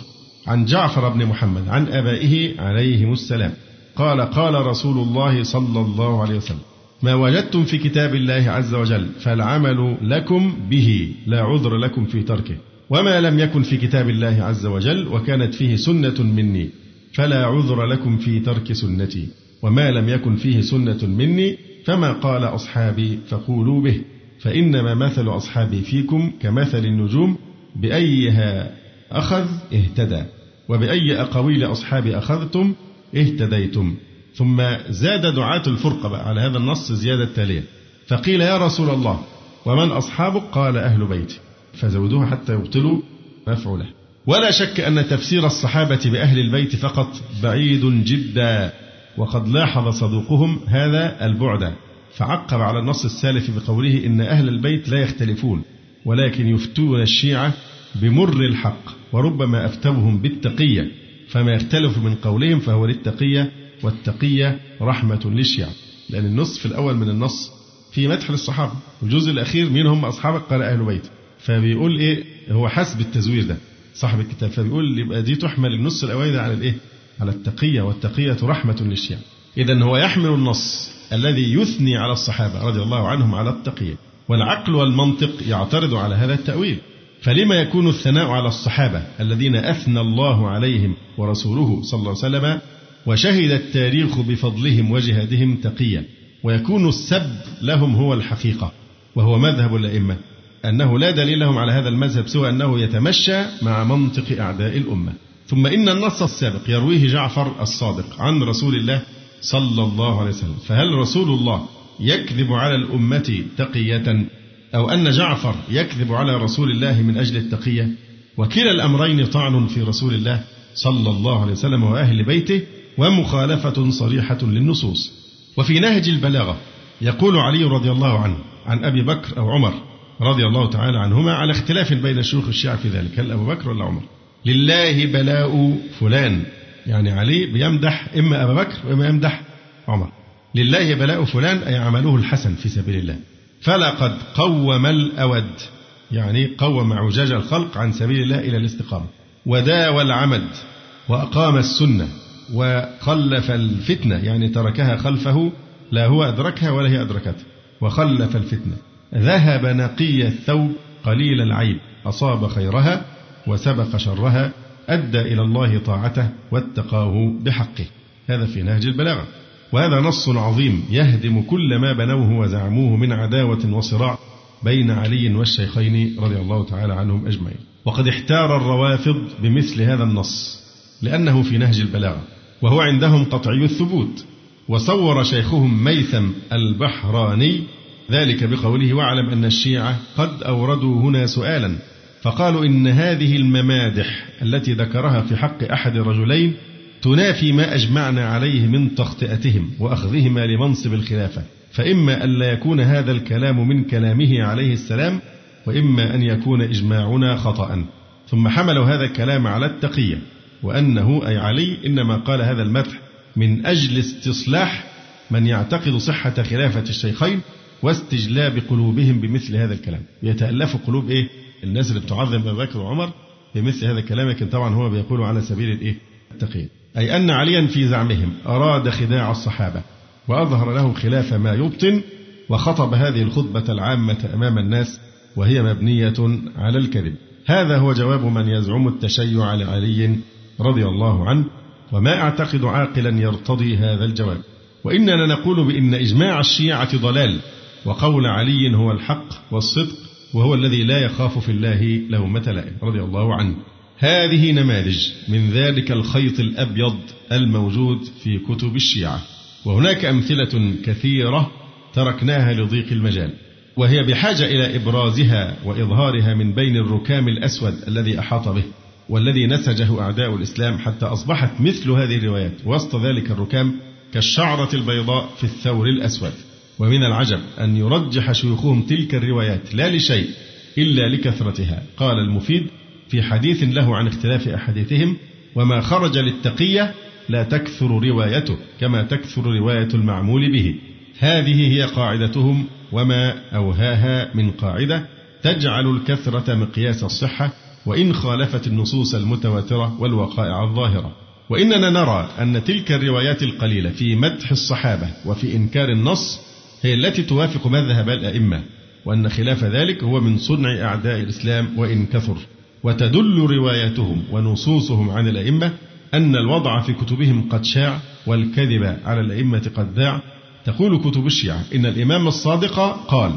عن جعفر بن محمد عن آبائه عليهم السلام. قال قال رسول الله صلى الله عليه وسلم ما وجدتم في كتاب الله عز وجل فالعمل لكم به لا عذر لكم في تركه. وما لم يكن في كتاب الله عز وجل وكانت فيه سنة مني فلا عذر لكم في ترك سنتي. وما لم يكن فيه سنة مني فما قال أصحابي فقولوا به. فإنما مثل أصحابي فيكم كمثل النجوم بأيها أخذ اهتدى. وبأي أقاويل أصحابي أخذتم اهتديتم. ثم زاد دعاة الفرقة بقى على هذا النص زيادة تالية. فقيل يا رسول الله ومن أصحابك؟ قال أهل بيتي. فزودوها حتى يبطلوا مفعوله. ولا شك أن تفسير الصحابة بأهل البيت فقط بعيد جدا وقد لاحظ صدوقهم هذا البعد. فعقب على النص السالف بقوله إن أهل البيت لا يختلفون ولكن يفتون الشيعة بمر الحق وربما أفتوهم بالتقية. فما يختلف من قولهم فهو للتقية والتقية رحمة للشيعة لأن النصف الأول من النص في مدح للصحابة والجزء الأخير مين هم؟ أصحابك قال أهل بيت فبيقول إيه؟ هو حسب التزوير ده. صاحب الكتاب فبيقول يبقى دي تحمل النص الأولاني ده على الإيه؟ على التقية والتقية رحمة للشيعة إذا هو يحمل النص الذي يثني على الصحابة رضي الله عنهم على التقية والعقل والمنطق يعترض على هذا التأويل. فلما يكون الثناء على الصحابة الذين أثنى الله عليهم ورسوله صلى الله عليه وسلم وشهد التاريخ بفضلهم وجهادهم تقيا ويكون السب لهم هو الحقيقة وهو مذهب الأئمة أنه لا دليل لهم على هذا المذهب سوى أنه يتمشى مع منطق أعداء الأمة. ثم إن النص السابق يرويه جعفر الصادق عن رسول الله صلى الله عليه وسلم فهل رسول الله يكذب على الأمة تقية أو أن جعفر يكذب على رسول الله من أجل التقية؟ وكلا الأمرين طعن في رسول الله صلى الله عليه وسلم وأهل بيته ومخالفة صريحة للنصوص. وفي نهج البلاغة يقول علي رضي الله عنه عن أبي بكر أو عمر رضي الله تعالى عنهما على اختلاف بين شيوخ الشيعة في ذلك هل أبو بكر ولا عمر؟ لله بلاء فلان. يعني علي بيمدح إما أبا بكر وإما يمدح عمر. لله بلاء فلان أي عمله الحسن في سبيل الله. فلقد قوم الأود. يعني قوم عجاج الخلق عن سبيل الله إلى الاستقامة. وداوى العمد وأقام السنة. وخلف الفتنة يعني تركها خلفه لا هو أدركها ولا هي أدركته. وخلف الفتنة. ذهب نقي الثوب قليل العيب أصاب خيرها وسبق شرها أدى إلى الله طاعته واتقاه بحقه. هذا في نهج البلاغة. وهذا نص عظيم يهدم كل ما بنوه وزعموه من عداوة وصراع بين علي والشيخين رضي الله تعالى عنهم أجمعين. وقد احتار الروافض بمثل هذا النص. لأنه في نهج البلاغة وهو عندهم قطعي الثبوت وصور شيخهم ميثم البحراني ذلك بقوله واعلم أن الشيعة قد أوردوا هنا سؤالا فقالوا إن هذه الممادح التي ذكرها في حق أحد الرجلين تنافي ما أجمعنا عليه من تخطئتهم وأخذهما لمنصب الخلافة فإما أن لا يكون هذا الكلام من كلامه عليه السلام وإما أن يكون إجماعنا خطأ. ثم حملوا هذا الكلام على التقية. وأنه أي علي إنما قال هذا المدح من أجل استصلاح من يعتقد صحة خلافة الشيخين واستجلاب قلوبهم بمثل هذا الكلام. يتألف قلوب إيه؟ الناس اللي بتعظم أبا بكر وعمر بمثل هذا الكلام لكن طبعا هو بيقول على سبيل الإيه؟ التقييد. أي أن عليا في زعمهم أراد خداع الصحابة وأظهر لهم خلاف ما يبطن وخطب هذه الخطبة العامة أمام الناس وهي مبنية على الكذب. هذا هو جواب من يزعم التشيع لعلي رضي الله عنه وما أعتقد عاقلا يرتضي هذا الجواب. وإننا نقول بأن إجماع الشيعة ضلال وقول علي هو الحق والصدق وهو الذي لا يخاف في الله لومة لائم. رضي الله عنه. هذه نماذج من ذلك الخيط الأبيض الموجود في كتب الشيعة. وهناك أمثلة كثيرة تركناها لضيق المجال. وهي بحاجة إلى إبرازها وإظهارها من بين الركام الأسود الذي أحاط به. والذي نسجه أعداء الإسلام حتى أصبحت مثل هذه الروايات وسط ذلك الركام كالشعرة البيضاء في الثور الأسود. ومن العجب أن يرجح شيوخهم تلك الروايات لا لشيء إلا لكثرتها. قال المفيد في حديث له عن اختلاف أحاديثهم وما خرج للتقية لا تكثر روايته كما تكثر رواية المعمول به. هذه هي قاعدتهم وما أوهاها من قاعدة تجعل الكثرة مقياس الصحة وإن خالفت النصوص المتواترة والوقائع الظاهرة. وإننا نرى أن تلك الروايات القليلة في مدح الصحابة وفي إنكار النص هي التي توافق مذهب الأئمة وأن خلاف ذلك هو من صنع أعداء الإسلام وإن كثر. وتدل رواياتهم ونصوصهم عن الأئمة أن الوضع في كتبهم قد شاع والكذب على الأئمة قد ذاع. تقول كتب الشيعة إن الإمام الصادق قال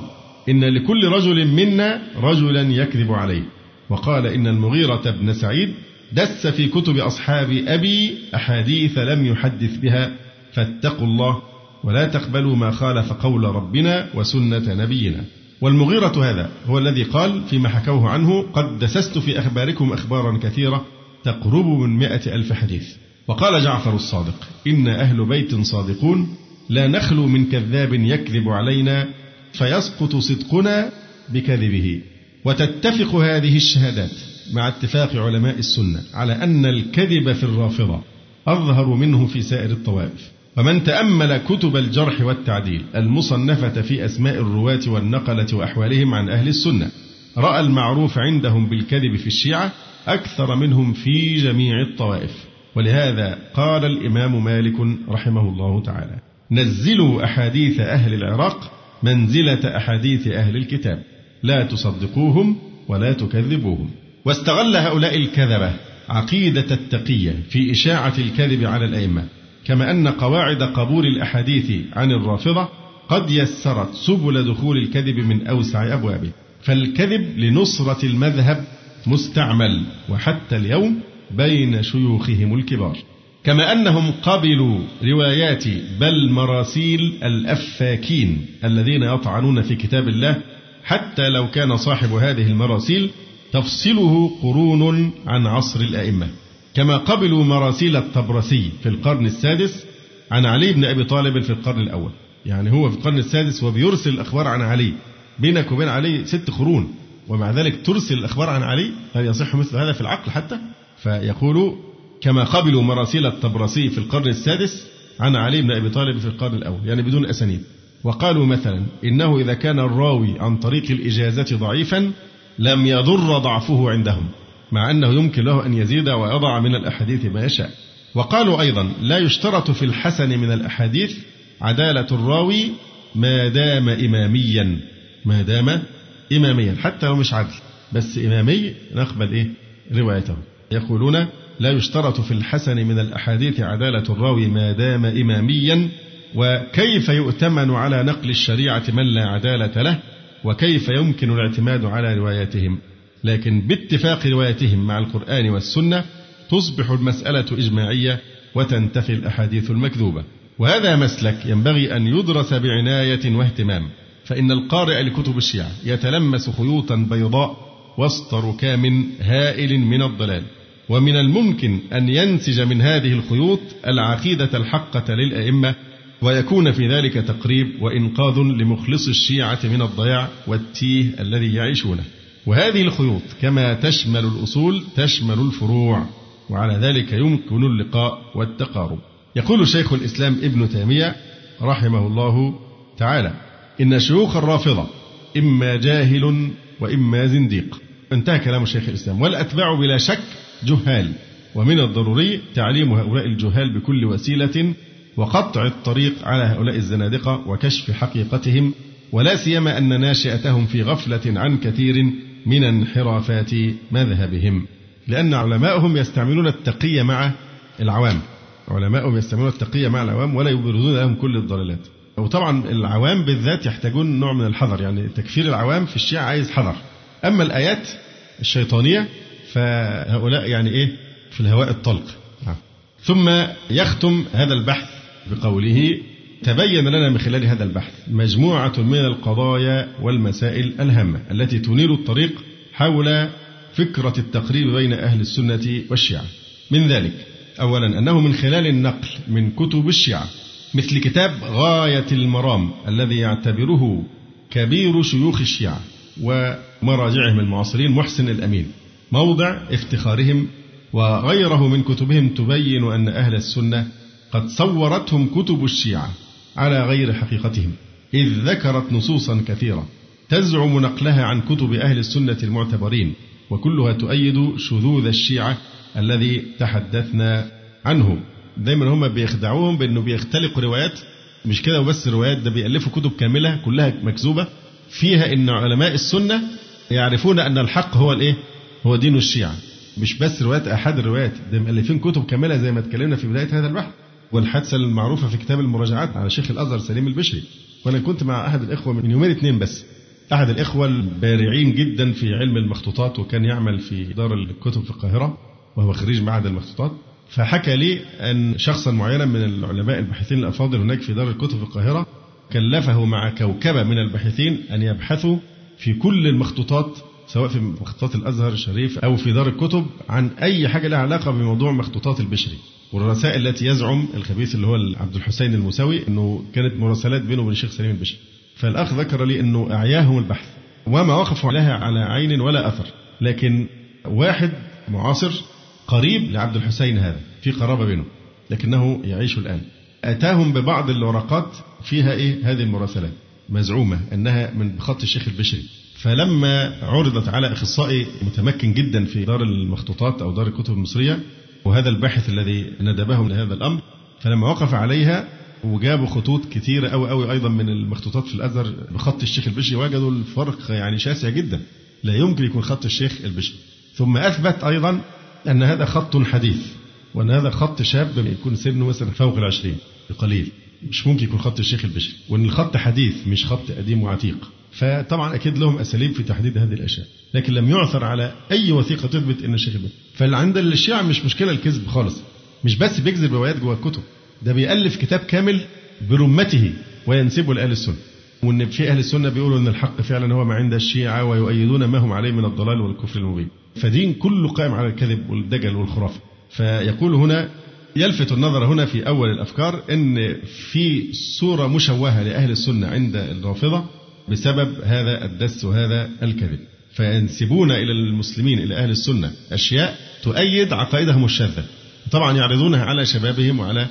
إن لكل رجل منا رجلا يكذب عليه. وقال إن المغيرة بن سعيد دس في كتب أصحاب أبي أحاديث لم يحدث بها فاتقوا الله ولا تقبلوا ما خالف قول ربنا وسنة نبينا. والمغيرة هذا هو الذي قال فيما حكوه عنه قد دسست في أخباركم أخبارا كثيرة تقرب من مئة ألف حديث. وقال جعفر الصادق إن أهل بيت صادقون لا نخلو من كذاب يكذب علينا فيسقط صدقنا بكذبه. وتتفق هذه الشهادات مع اتفاق علماء السنة على أن الكذب في الرافضة أظهر منه في سائر الطوائف. ومن تأمل كتب الجرح والتعديل المصنفة في أسماء الرواة والنقلة وأحوالهم عن أهل السنة رأى المعروف عندهم بالكذب في الشيعة أكثر منهم في جميع الطوائف. ولهذا قال الإمام مالك رحمه الله تعالى نزلوا أحاديث أهل العراق منزلة أحاديث أهل الكتاب. لا تصدقوهم ولا تكذبوهم. واستغل هؤلاء الكذبة عقيدة التقية في إشاعة الكذب على الأئمة كما أن قواعد قبول الأحاديث عن الرافضة قد يسرت سبل دخول الكذب من أوسع أبوابه. فالكذب لنصرة المذهب مستعمل وحتى اليوم بين شيوخهم الكبار. كما أنهم قبلوا روايات بل مراسيل الأفاكين الذين يطعنون في كتاب الله حتى لو كان صاحب هذه المراسيل تفصله قرون عن عصر الأئمة. كما قبلوا مراسيل الطبرسي في القرن السادس عن علي بن أبي طالب في القرن الأول. يعني هو في القرن السادس وبيرسل الأخبار عن علي. بينك وبين علي ست قرون ومع ذلك ترسل الأخبار عن علي هل يصح مثل هذا في العقل حتى؟ فيقول كما قبلوا مراسيل الطبرسي في القرن السادس عن علي بن أبي طالب في القرن الأول يعني بدون أسانيد. وقالوا مثلا إنه إذا كان الراوي عن طريق الإجازة ضعيفا لم يضر ضعفه عندهم مع أنه يمكن له أن يزيد ويضع من الأحاديث ما يشاء. وقالوا أيضا لا يشترط في الحسن من الأحاديث عدالة الراوي ما دام إماميا ما دام إماميا حتى لو مش عدل بس إمامي نقبل إيه؟ روايته. يقولون لا يشترط في الحسن من الأحاديث عدالة الراوي ما دام إماميا وكيف يؤتمن على نقل الشريعة من لا عدالة له وكيف يمكن الاعتماد على رواياتهم. لكن باتفاق روايتهم مع القرآن والسنة تصبح المسألة إجماعية وتنتفي الأحاديث المكذوبة. وهذا مسلك ينبغي أن يدرس بعناية واهتمام فإن القارئ لكتب الشيعة يتلمس خيوطا بيضاء وسط ركام هائل من الضلال. ومن الممكن أن ينسج من هذه الخيوط العقيدة الحقة للأئمة ويكون في ذلك تقريب وإنقاذ لمخلص الشيعة من الضياع والتيه الذي يعيشونه. وهذه الخيوط كما تشمل الأصول تشمل الفروع وعلى ذلك يمكن اللقاء والتقارب. يقول شيخ الإسلام ابن تيمية رحمه الله تعالى إن شيوخ الرافضة إما جاهل وإما زنديق. انتهى كلام شيخ الإسلام. والأتباع بلا شك جهال. ومن الضروري تعليم هؤلاء الجهال بكل وسيلة وقطع الطريق على هؤلاء الزنادقة وكشف حقيقتهم ولا سيما أن ناشئتهم في غفلة عن كثير من انحرافات مذهبهم. لأن علماءهم يستعملون التقية مع العوام. علماءهم يستعملون التقية مع العوام ولا يبرزون لهم كل الضلالات. وطبعا العوام بالذات يحتاجون نوع من الحذر يعني تكفير العوام في الشيعة عايز حذر. أما الآيات الشيطانية فهؤلاء يعني إيه؟ في الهواء الطلق. نعم. ثم يختم هذا البحث بقوله تبين لنا من خلال هذا البحث مجموعة من القضايا والمسائل الهامة التي تنير الطريق حول فكرة التقريب بين أهل السنة والشيعة. من ذلك أولا أنه من خلال النقل من كتب الشيعة مثل كتاب غاية المرام الذي يعتبره كبير شيوخ الشيعة ومراجعهم المعاصرين محسن الأمين. موضع افتخارهم وغيره من كتبهم تبين أن أهل السنة قد صورتهم كتب الشيعة على غير حقيقتهم إذ ذكرت نصوصا كثيرة تزعم نقلها عن كتب أهل السنة المعتبرين وكلها تؤيد شذوذ الشيعة الذي تحدثنا عنه دايما هم بيخدعوهم بأنه بيختلقوا روايات مش كده وبس روايات ده بيألفوا كتب كاملة كلها مكذوبة فيها أن علماء السنة يعرفون أن الحق هو الإيه؟ هو دين الشيعة مش بس روايات أحد الروايات ده مؤلفين كتب كاملة زي ما اتكلمنا في بداية هذا البحث والحادثة المعروفة في كتاب المراجعات على شيخ الأزهر سليم البشري. وأنا كنت مع أحد الإخوة من يومين اثنين بس. أحد الإخوة البارعين جدا في علم المخطوطات وكان يعمل في دار الكتب في القاهرة وهو خريج معهد المخطوطات. فحكى لي أن شخصا معينا من العلماء الباحثين الأفاضل هناك في دار الكتب في القاهرة كلفه مع كوكبة من الباحثين أن يبحثوا في كل المخطوطات سواء في مخطوطات الأزهر الشريف أو في دار الكتب عن أي حاجة لها علاقة بموضوع مخطوطات البشري. والرسائل التي يزعم الخبيث اللي هو عبد الحسين المساوي إنه كانت مراسلات بينه وبين الشيخ سليم البشري. فالأخ ذكر لي إنه أعياهم البحث وما وقفوا عليها على عين ولا أثر. لكن واحد معاصر قريب لعبد الحسين هذا في قرابة بينه لكنه يعيش الآن. أتاهم ببعض الورقات فيها إيه؟ هذه المراسلات. مزعومة إنها من خط الشيخ البشري. فلما عرضت على أخصائي متمكن جدا في دار المخطوطات أو دار الكتب المصرية وهذا الباحث الذي ندبهم لهذا الأمر فلما وقف عليها وجابوا خطوط كثيرة أوي أوي أيضا من المخطوطات في الأزهر بخط الشيخ البشري وجدوا الفرق يعني شاسع جدا. لا يمكن يكون خط الشيخ البشري. ثم أثبت أيضا أن هذا خط حديث وأن هذا خط شاب يكون سنه مثلا فوق العشرين بقليل. مش ممكن يكون خط الشيخ البشري وأن الخط حديث مش خط قديم وعتيق. فطبعا أكيد لهم أساليب في تحديد هذه الأشياء لكن لم يعثر على أي وثيقة تثبت إن الشيخ البخاري فعند الشيعة مش مشكلة الكذب خالص مش بس بيكذب روايات جوه الكتب ده بيألف كتاب كامل برمته وينسبه لأهل السنة. وإن في أهل السنة بيقولوا إن الحق فعلا هو ما عند الشيعة ويؤيدون ما هم عليه من الضلال والكفر المبين. فدين كله قائم على الكذب والدجل والخرافة. فيقول هنا يلفت النظر هنا في أول الأفكار إن في صورة مشوهة لأهل السنة عند الرافضة بسبب هذا الدس وهذا الكذب. فينسبون إلى المسلمين إلى أهل السنة أشياء تؤيد عقائدهم الشاذة. طبعا يعرضونها على شبابهم وعلى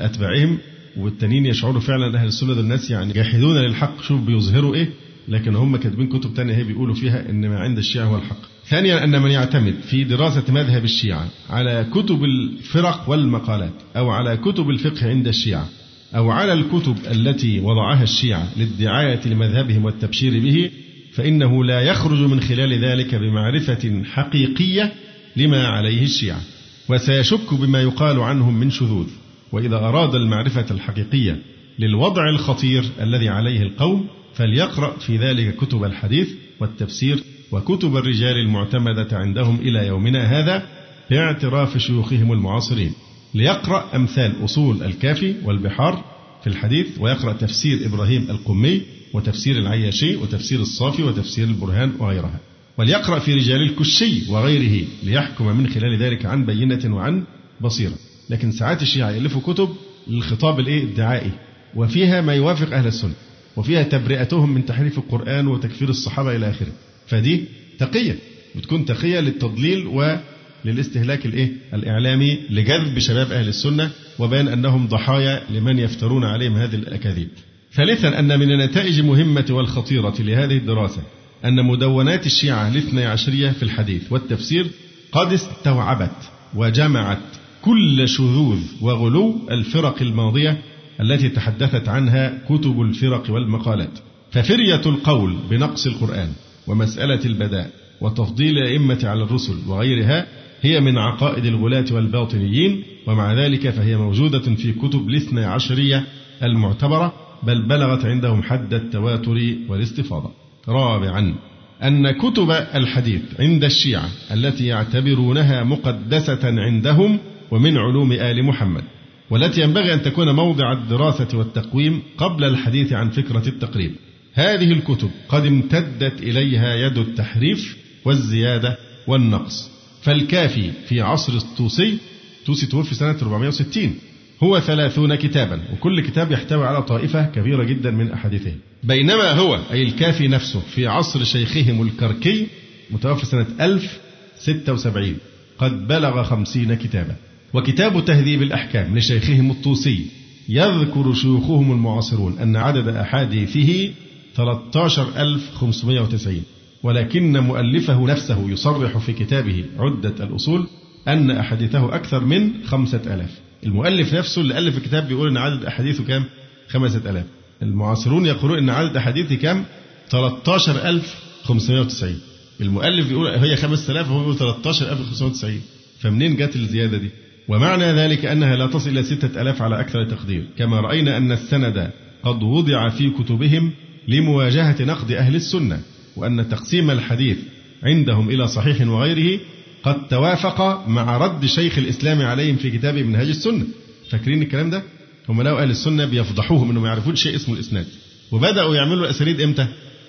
أتباعهم والتانيين يشعروا فعلا أهل السنة دول الناس يعني جاحدون للحق. شوف بيظهروا إيه لكن هم كاتبين كتب تانية هي بيقولوا فيها إن ما عند الشيعة هو الحق. ثانيا أن من يعتمد في دراسة مذهب الشيعة على كتب الفرق والمقالات أو على كتب الفقه عند الشيعة أو على الكتب التي وضعها الشيعة للدعاية لمذهبهم والتبشير به فإنه لا يخرج من خلال ذلك بمعرفة حقيقية لما عليه الشيعة وسيشك بما يقال عنهم من شذوذ. وإذا أراد المعرفة الحقيقية للوضع الخطير الذي عليه القوم فليقرأ في ذلك كتب الحديث والتفسير وكتب الرجال المعتمدة عندهم إلى يومنا هذا باعتراف شيوخهم المعاصرين ليقرأ أمثال أصول الكافي والبحار في الحديث ويقرأ تفسير إبراهيم القمي وتفسير العياشي وتفسير الصافي وتفسير البرهان وغيرها. وليقرأ في رجال الكشي وغيره ليحكم من خلال ذلك عن بينة وعن بصيرة. لكن ساعات الشيعة يألفوا كتب للخطاب الإيه؟ الدعائي. وفيها ما يوافق أهل السنة وفيها تبرئتهم من تحريف القرآن وتكفير الصحابة إلى آخره. فدي تقية بتكون تقية للتضليل و للاستهلاك الإيه؟ الإعلامي لجذب شباب أهل السنة وبيان أنهم ضحايا لمن يفترون عليهم هذه الأكاذيب. ثالثا أن من النتائج المهمه والخطيرة لهذه الدراسة أن مدونات الشيعة الاثني عشرية في الحديث والتفسير قد استوعبت وجمعت كل شذوذ وغلو الفرق الماضية التي تحدثت عنها كتب الفرق والمقالات ففرية القول بنقص القرآن ومسألة البداء وتفضيل الأئمة على الرسل وغيرها هي من عقائد الغلاة والباطنيين ومع ذلك فهي موجودة في كتب الاثنى عشرية المعتبرة بل بلغت عندهم حد التواتر والاستفاضة. رابعا أن كتب الحديث عند الشيعة التي يعتبرونها مقدسة عندهم ومن علوم آل محمد والتي ينبغي أن تكون موضع الدراسة والتقويم قبل الحديث عن فكرة التقريب. هذه الكتب قد امتدت إليها يد التحريف والزيادة والنقص. فالكافي في عصر الطوسي طوسي توفي سنة 460 هو ثلاثون كتابا وكل كتاب يحتوي على طائفة كبيرة جدا من أحاديثه. بينما هو أي الكافي نفسه في عصر شيخهم الكركي متوفى سنة 1076 قد بلغ خمسين كتابا. وكتاب تهذيب الأحكام لشيخهم الطوسي يذكر شيوخهم المعاصرون أن عدد أحاديثه 13590 ولكن مؤلفه نفسه يصرح في كتابه عدة الأصول أن أحاديثه أكثر من خمسة ألاف. المؤلف نفسه اللي ألف الكتاب بيقول أن عدد أحاديثه كام؟ خمسة ألاف. المعاصرون يقولون أن عدد أحاديثه كام؟ 13590 المؤلف بيقول هي 5000 وهو بيقول 13590 فمنين جت الزيادة دي؟ ومعنى ذلك أنها لا تصل إلى ستة ألاف على أكثر تقدير كما رأينا أن السند قد وضع في كتبهم لمواجهة نقد أهل السنة وأن تقسيم الحديث عندهم إلى صحيح وغيره قد توافق مع رد شيخ الإسلام عليهم في كتابه منهاج السنة فاكرين الكلام ده؟ هم لو أهل السنة بيفضحوهم أنهم ما يعرفون شيء اسمه الإسناد وبدأوا يعملوا الأسانيد إمتى؟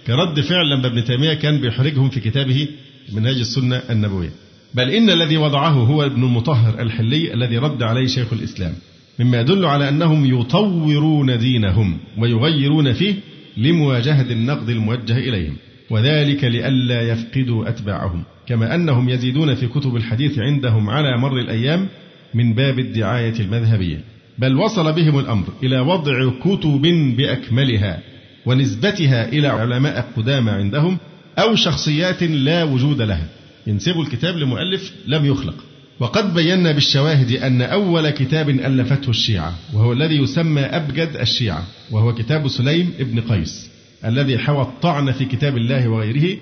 كرد فعل لما ابن تيمية كان بيحرجهم في كتابه منهاج السنة النبوية بل إن الذي وضعه هو ابن المطهر الحلي الذي رد عليه شيخ الإسلام مما يدل على أنهم يطورون دينهم ويغيرون فيه لمواجهة النقد الموجه إليهم وذلك لئلا يفقدوا أتباعهم كما أنهم يزيدون في كتب الحديث عندهم على مر الأيام من باب الدعاية المذهبية بل وصل بهم الأمر إلى وضع كتب بأكملها ونسبتها إلى علماء قدامى عندهم أو شخصيات لا وجود لها. ينسبوا الكتاب لمؤلف لم يخلق. وقد بينا بالشواهد أن أول كتاب ألفته الشيعة وهو الذي يسمى أبجد الشيعة وهو كتاب سليم ابن قيس الذي حوى الطعن في كتاب الله وغيره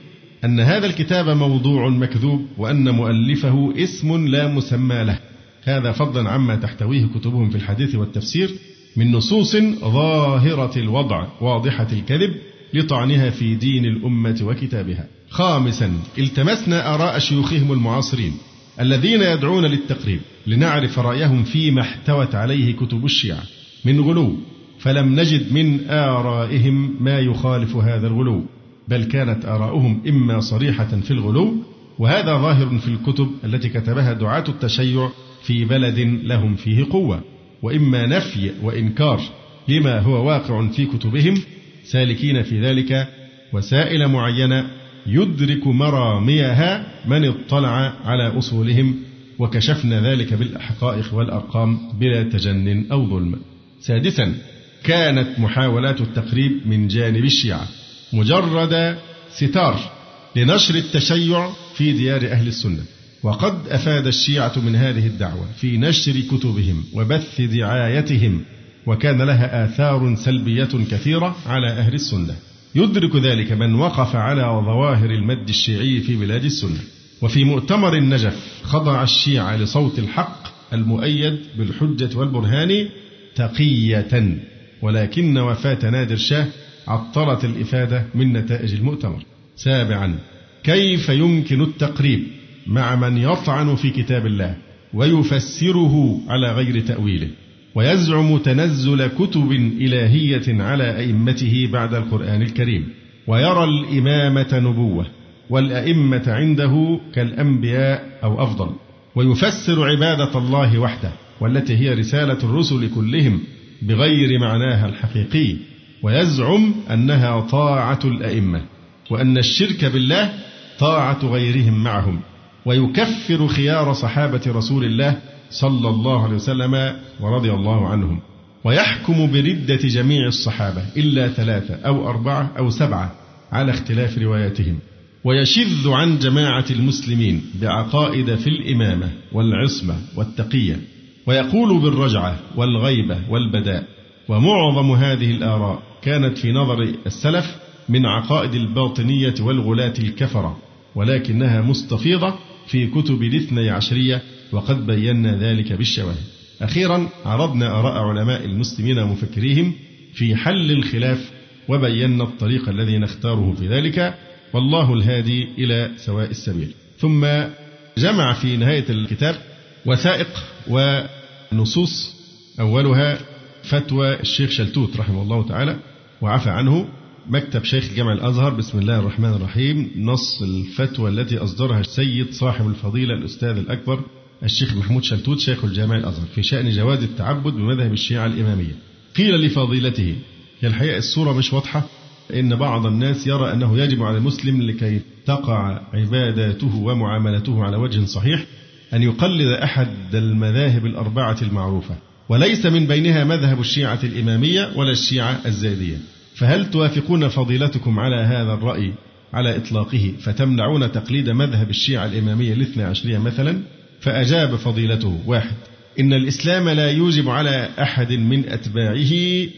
أن هذا الكتاب موضوع مكذوب وأن مؤلفه اسم لا مسمى له هذا فضلا عما تحتويه كتبهم في الحديث والتفسير من نصوص ظاهرة الوضع واضحة الكذب لطعنها في دين الأمة وكتابها. خامسا التمسنا آراء شيوخهم المعاصرين الذين يدعون للتقريب لنعرف رأيهم فيما احتوت عليه كتب الشيعة من غلو فلم نجد من آرائهم ما يخالف هذا الغلو بل كانت آراؤهم إما صريحة في الغلو وهذا ظاهر في الكتب التي كتبها دعاة التشيع في بلد لهم فيه قوة وإما نفي وإنكار لما هو واقع في كتبهم سالكين في ذلك وسائل معينة يدرك مراميها من اطلع على أصولهم وكشفنا ذلك بالحقائق والأرقام بلا تجن أو ظلم. سادسا كانت محاولات التقريب من جانب الشيعة. مجرد ستار لنشر التشيع في ديار أهل السنة. وقد أفاد الشيعة من هذه الدعوة في نشر كتبهم وبث دعايتهم وكان لها آثار سلبية كثيرة على أهل السنة. يدرك ذلك من وقف على ظواهر المد الشيعي في بلاد السنة. وفي مؤتمر النجف خضع الشيعة لصوت الحق المؤيد بالحجة والبرهان تقية ولكن وفاة نادر شاه عطلت الإفادة من نتائج المؤتمر. سابعا كيف يمكن التقريب مع من يطعن في كتاب الله ويفسره على غير تأويله؟ ويزعم تنزل كتب إلهية على أئمته بعد القرآن الكريم ويرى الإمامة نبوة والأئمة عنده كالأنبياء أو أفضل ويفسر عبادة الله وحده والتي هي رسالة الرسل كلهم بغير معناها الحقيقي ويزعم أنها طاعة الأئمة وأن الشرك بالله طاعة غيرهم معهم ويكفر خيار صحابة رسول الله صلى الله عليه وسلم ورضي الله عنهم. ويحكم بردة جميع الصحابة إلا ثلاثة أو أربعة أو سبعة على اختلاف رواياتهم. ويشذ عن جماعة المسلمين بعقائد في الإمامة والعصمة والتقية. ويقول بالرجعة والغيبة والبداء. ومعظم هذه الآراء كانت في نظر السلف من عقائد الباطنية والغلاة الكفرة ولكنها مستفيضة في كتب الاثني عشرية وقد بينا ذلك بالشواهد. أخيرا عرضنا آراء علماء المسلمين ومفكريهم في حل الخلاف وبينا الطريق الذي نختاره في ذلك. والله الهادي إلى سواء السبيل. ثم جمع في نهاية الكتاب وثائق ونصوص. أولها فتوى الشيخ شلتوت رحمه الله تعالى وعفى عنه مكتب شيخ الجامع الأزهر. بسم الله الرحمن الرحيم. نص الفتوى التي أصدرها السيد صاحب الفضيلة الأستاذ الأكبر الشيخ محمود شلتوت شيخ الجامع الأزهر في شأن جواز التعبد بمذهب الشيعة الإمامية. قيل لفضيلته هي الحقيقة الصورة مش واضحة؟ إن بعض الناس يرى أنه يجب على المسلم لكي تقع عباداته ومعاملته على وجه صحيح أن يقلد أحد المذاهب الأربعة المعروفة وليس من بينها مذهب الشيعة الإمامية ولا الشيعة الزيدية فهل توافقون فضيلتكم على هذا الرأي على إطلاقه فتمنعون تقليد مذهب الشيعة الإمامية الاثنى عشرية مثلا؟ فأجاب فضيلته واحد إن الإسلام لا يوجب على أحد من أتباعه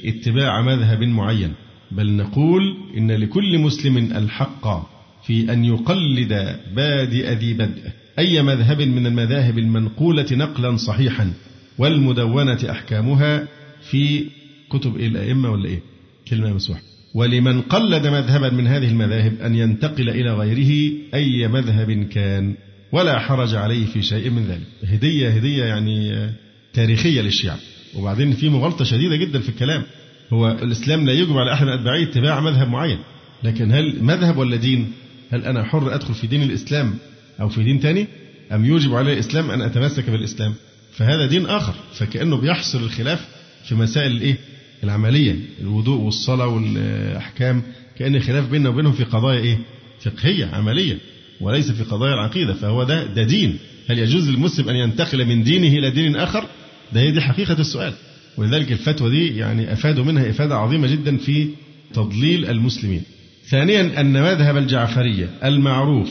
اتباع مذهب معين بل نقول إن لكل مسلم الحق في أن يقلد بادئ ذي بدء أي مذهب من المذاهب المنقولة نقلا صحيحا والمدونة أحكامها في كتب الأئمة ولا إيه؟ كلمة مسوحة ولمن قلد مذهبا من هذه المذاهب أن ينتقل إلى غيره أي مذهب كان ولا حرج عليه في شيء من ذلك. هدية هدية يعني تاريخية للشيعة وبعدين في مغالطة شديدة جدا في الكلام. هو الإسلام لا يجب على أحد من اتباع مذهب معين. لكن هل مذهب ولا دين؟ هل أنا حر أدخل في دين الإسلام أو في دين تاني؟ أم يوجب علي الإسلام أن أتمسك بالإسلام؟ فهذا دين آخر. فكأنه بيحصر الخلاف في مسائل الإيه؟ العملية. الوضوء والصلاة والأحكام. كأن خلاف بيننا وبينهم في قضايا إيه؟ فقهية عملية. وليس في قضايا العقيدة فهو ده ده دين. هل يجوز للمسلم أن ينتقل من دينه إلى دين آخر؟ ده هي دي حقيقة السؤال. ولذلك الفتوى دي يعني أفادوا منها إفادة عظيمة جدا في تضليل المسلمين. ثانيا أن مذهب الجعفرية المعروف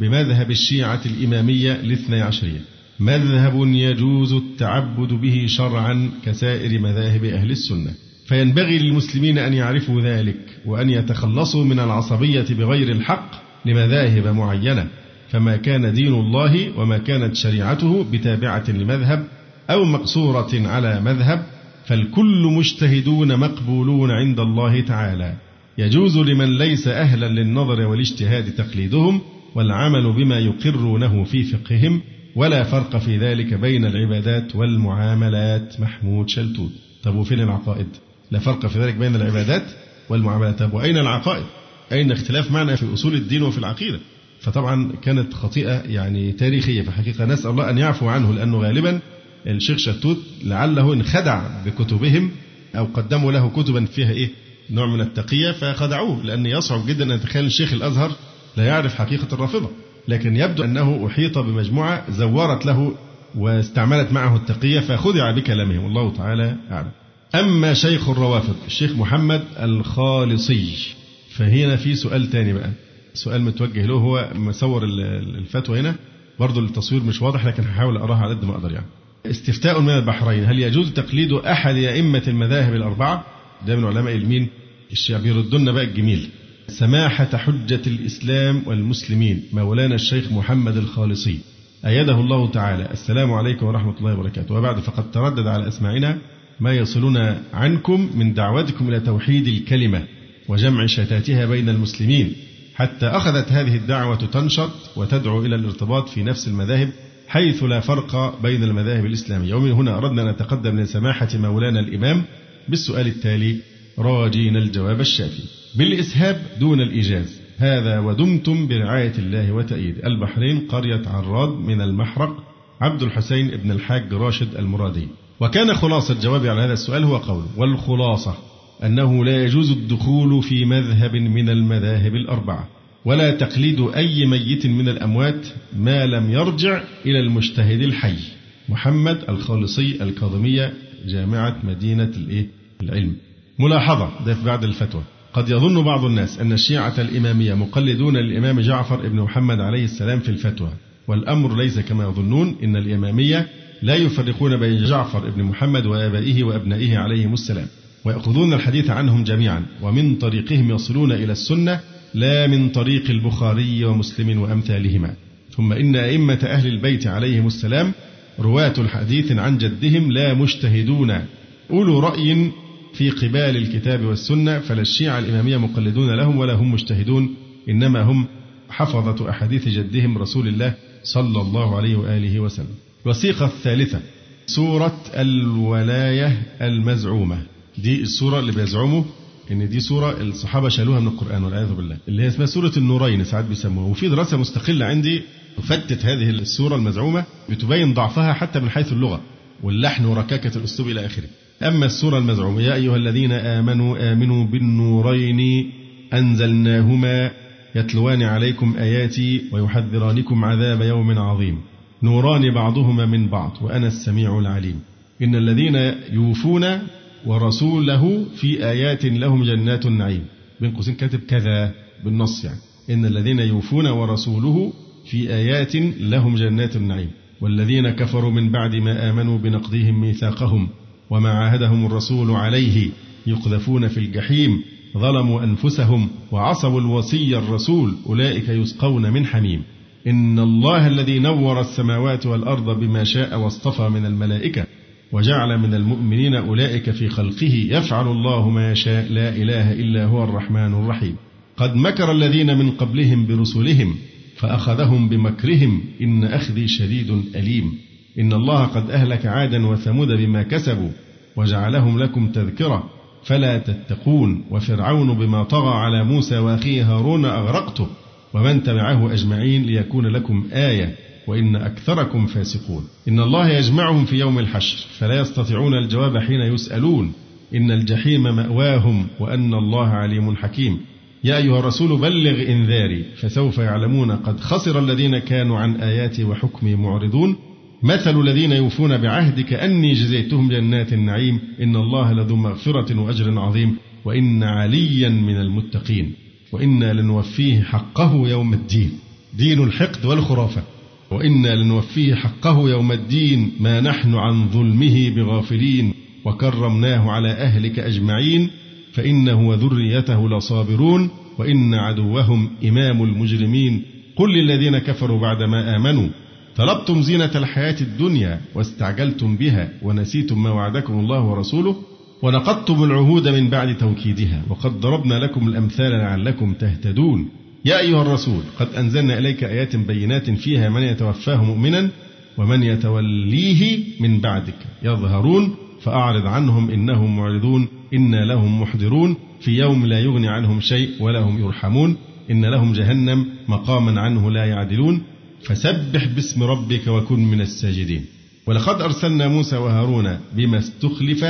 بمذهب الشيعة الإمامية الاثني عشرية مذهب يجوز التعبد به شرعا كسائر مذاهب أهل السنة. فينبغي للمسلمين أن يعرفوا ذلك وأن يتخلصوا من العصبية بغير الحق لمذاهب معينة فما كان دين الله وما كانت شريعته بتابعة لمذهب أو مقصورة على مذهب فالكل مجتهدون مقبولون عند الله تعالى. يجوز لمن ليس أهلا للنظر والاجتهاد تقليدهم والعمل بما يقرونه في فقههم ولا فرق في ذلك بين العبادات والمعاملات. محمود شلتوت. طب وفين العقائد؟ لا فرق في ذلك بين العبادات والمعاملات. طب وأين العقائد؟ أين اختلاف معنى في أصول الدين وفي العقيدة؟ فطبعا كانت خطيئة يعني تاريخية في الحقيقة نسأل الله أن يعفو عنه لأنه غالبا الشيخ شتوت لعله انخدع بكتبهم أو قدموا له كتبا فيها إيه؟ نوع من التقية فخدعوه لأن يصعب جدا أن يتخيل الشيخ الأزهر لا يعرف حقيقة الرافضة. لكن يبدو أنه أحيط بمجموعة زورت له واستعملت معه التقية فخدع بكلامهم والله تعالى أعلم. أما شيخ الروافض الشيخ محمد الخالصي. فهنا في سؤال تاني بقى. سؤال متوجه له هو مصور الفتوى هنا. برضه التصوير مش واضح لكن هحاول أراها على قد ما أقدر يعني. استفتاء من البحرين. هل يجوز تقليد أحد أئمة المذاهب الأربعة؟ ده من علماء المين. الشيعة بيردنا بقى الجميل. سماحة حجة الإسلام والمسلمين. مولانا الشيخ محمد الخالصي. أيده الله تعالى. السلام عليكم ورحمة الله وبركاته. وبعد فقد تردد على أسماعنا ما يصلنا عنكم من دعوتكم إلى توحيد الكلمة. وجمع شتاتها بين المسلمين حتى أخذت هذه الدعوة تنشط وتدعو إلى الارتباط في نفس المذاهب حيث لا فرق بين المذاهب الإسلامية. ومن هنا أردنا أن نتقدم لسماحة مولانا الإمام بالسؤال التالي راجين الجواب الشافي. بالإسهاب دون الإيجاز. هذا ودمتم برعاية الله وتأييد. البحرين قرية عراد من المحرق عبد الحسين بن الحاج راشد المرادي. وكان خلاصة جوابي على هذا السؤال هو قول والخلاصة. أنه لا يجوز الدخول في مذهب من المذاهب الأربعة ولا تقليد أي ميت من الأموات ما لم يرجع إلى المجتهد الحي. محمد الخالصي الكاظمية جامعة مدينة الإيه؟ العلم. ملاحظة ده في بعد الفتوى. قد يظن بعض الناس أن الشيعة الإمامية مقلدون للإمام جعفر بن محمد عليه السلام في الفتوى والأمر ليس كما يظنون إن الإمامية لا يفرقون بين جعفر بن محمد وآبائه وأبنائه عليهم السلام. ويأخذون الحديث عنهم جميعا ومن طريقهم يصلون إلى السنة لا من طريق البخاري ومسلم وأمثالهما. ثم إن أئمة أهل البيت عليهم السلام رواة الحديث عن جدهم لا مجتهدون. أولو رأي في قبال الكتاب والسنة فلا الشيعة الإمامية مقلدون لهم ولا هم مجتهدون إنما هم حفظة أحاديث جدهم رسول الله صلى الله عليه وآله وسلم. الوثيقة الثالثة سورة الولاية المزعومة. دي السورة اللي بيزعموا إن دي سورة الصحابة شالوها من القرآن والعياذ بالله اللي هي اسمها سورة النورين ساعات بيسموها. وفي دراسة مستقلة عندي تفتت هذه السورة المزعومة بتبين ضعفها حتى من حيث اللغة واللحن وركاكة الأسلوب إلى آخره. أما السورة المزعومة يا أيها الذين آمنوا آمنوا بالنورين أنزلناهما يتلوان عليكم آياتي ويحذرانكم عذاب يوم عظيم. نوران بعضهما من بعض وأنا السميع العليم. إن الذين يوفون ورسوله في آيات لهم جنات النعيم. بين قوسين كاتب كذا بالنص يعني. إن الذين يوفون ورسوله في آيات لهم جنات النعيم. والذين كفروا من بعد ما آمنوا بنقضهم ميثاقهم وما عاهدهم الرسول عليه يقذفون في الجحيم ظلموا أنفسهم وعصوا الوصي الرسول أولئك يسقون من حميم. إن الله الذي نور السماوات والأرض بما شاء واصطفى من الملائكة. وجعل من المؤمنين أولئك في خلقه يفعل الله ما يشاء لا إله إلا هو الرحمن الرحيم. قد مكر الذين من قبلهم برسلهم فأخذهم بمكرهم إن أخذي شديد أليم. إن الله قد أهلك عادا وثمود بما كسبوا وجعلهم لكم تذكرة. فلا تتقون وفرعون بما طغى على موسى وأخيه هارون أغرقته. ومن تبعه أجمعين ليكون لكم آية. وإن أكثركم فاسقون. إن الله يجمعهم في يوم الحشر فلا يستطيعون الجواب حين يسألون. إن الجحيم مأواهم وأن الله عليم حكيم. يا أيها الرسول بلغ إنذاري فسوف يعلمون قد خسر الذين كانوا عن آياتي وحكمي معرضون. مثل الذين يوفون بعهدك أني جزيتهم جنات النعيم. إن الله لذو مغفرة وأجر عظيم. وإن عليا من المتقين. وإنا لنوفيه حقه يوم الدين. دين الحقد والخرافة. وإنا لنوفيه حقه يوم الدين ما نحن عن ظلمه بغافلين وكرمناه على أهلك أجمعين فإنه وذريته لصابرون وإن عدوهم إمام المجرمين قل للذين كفروا بعدما آمنوا طلبتم زينة الحياة الدنيا واستعجلتم بها ونسيتم ما وعدكم الله ورسوله ونقضتم العهود من بعد توكيدها وقد ضربنا لكم الأمثال لعلكم تهتدون يا أيها الرسول قد أنزلنا إليك آيات بينات فيها من يتوفاه مؤمنا ومن يتوليه من بعدك. يظهرون فأعرض عنهم إنهم معرضون إنا لهم محضرون في يوم لا يغني عنهم شيء ولا هم يرحمون إن لهم جهنم مقاما عنه لا يعدلون. فسبح باسم ربك وكن من الساجدين. ولقد أرسلنا موسى وهارون بما استخلف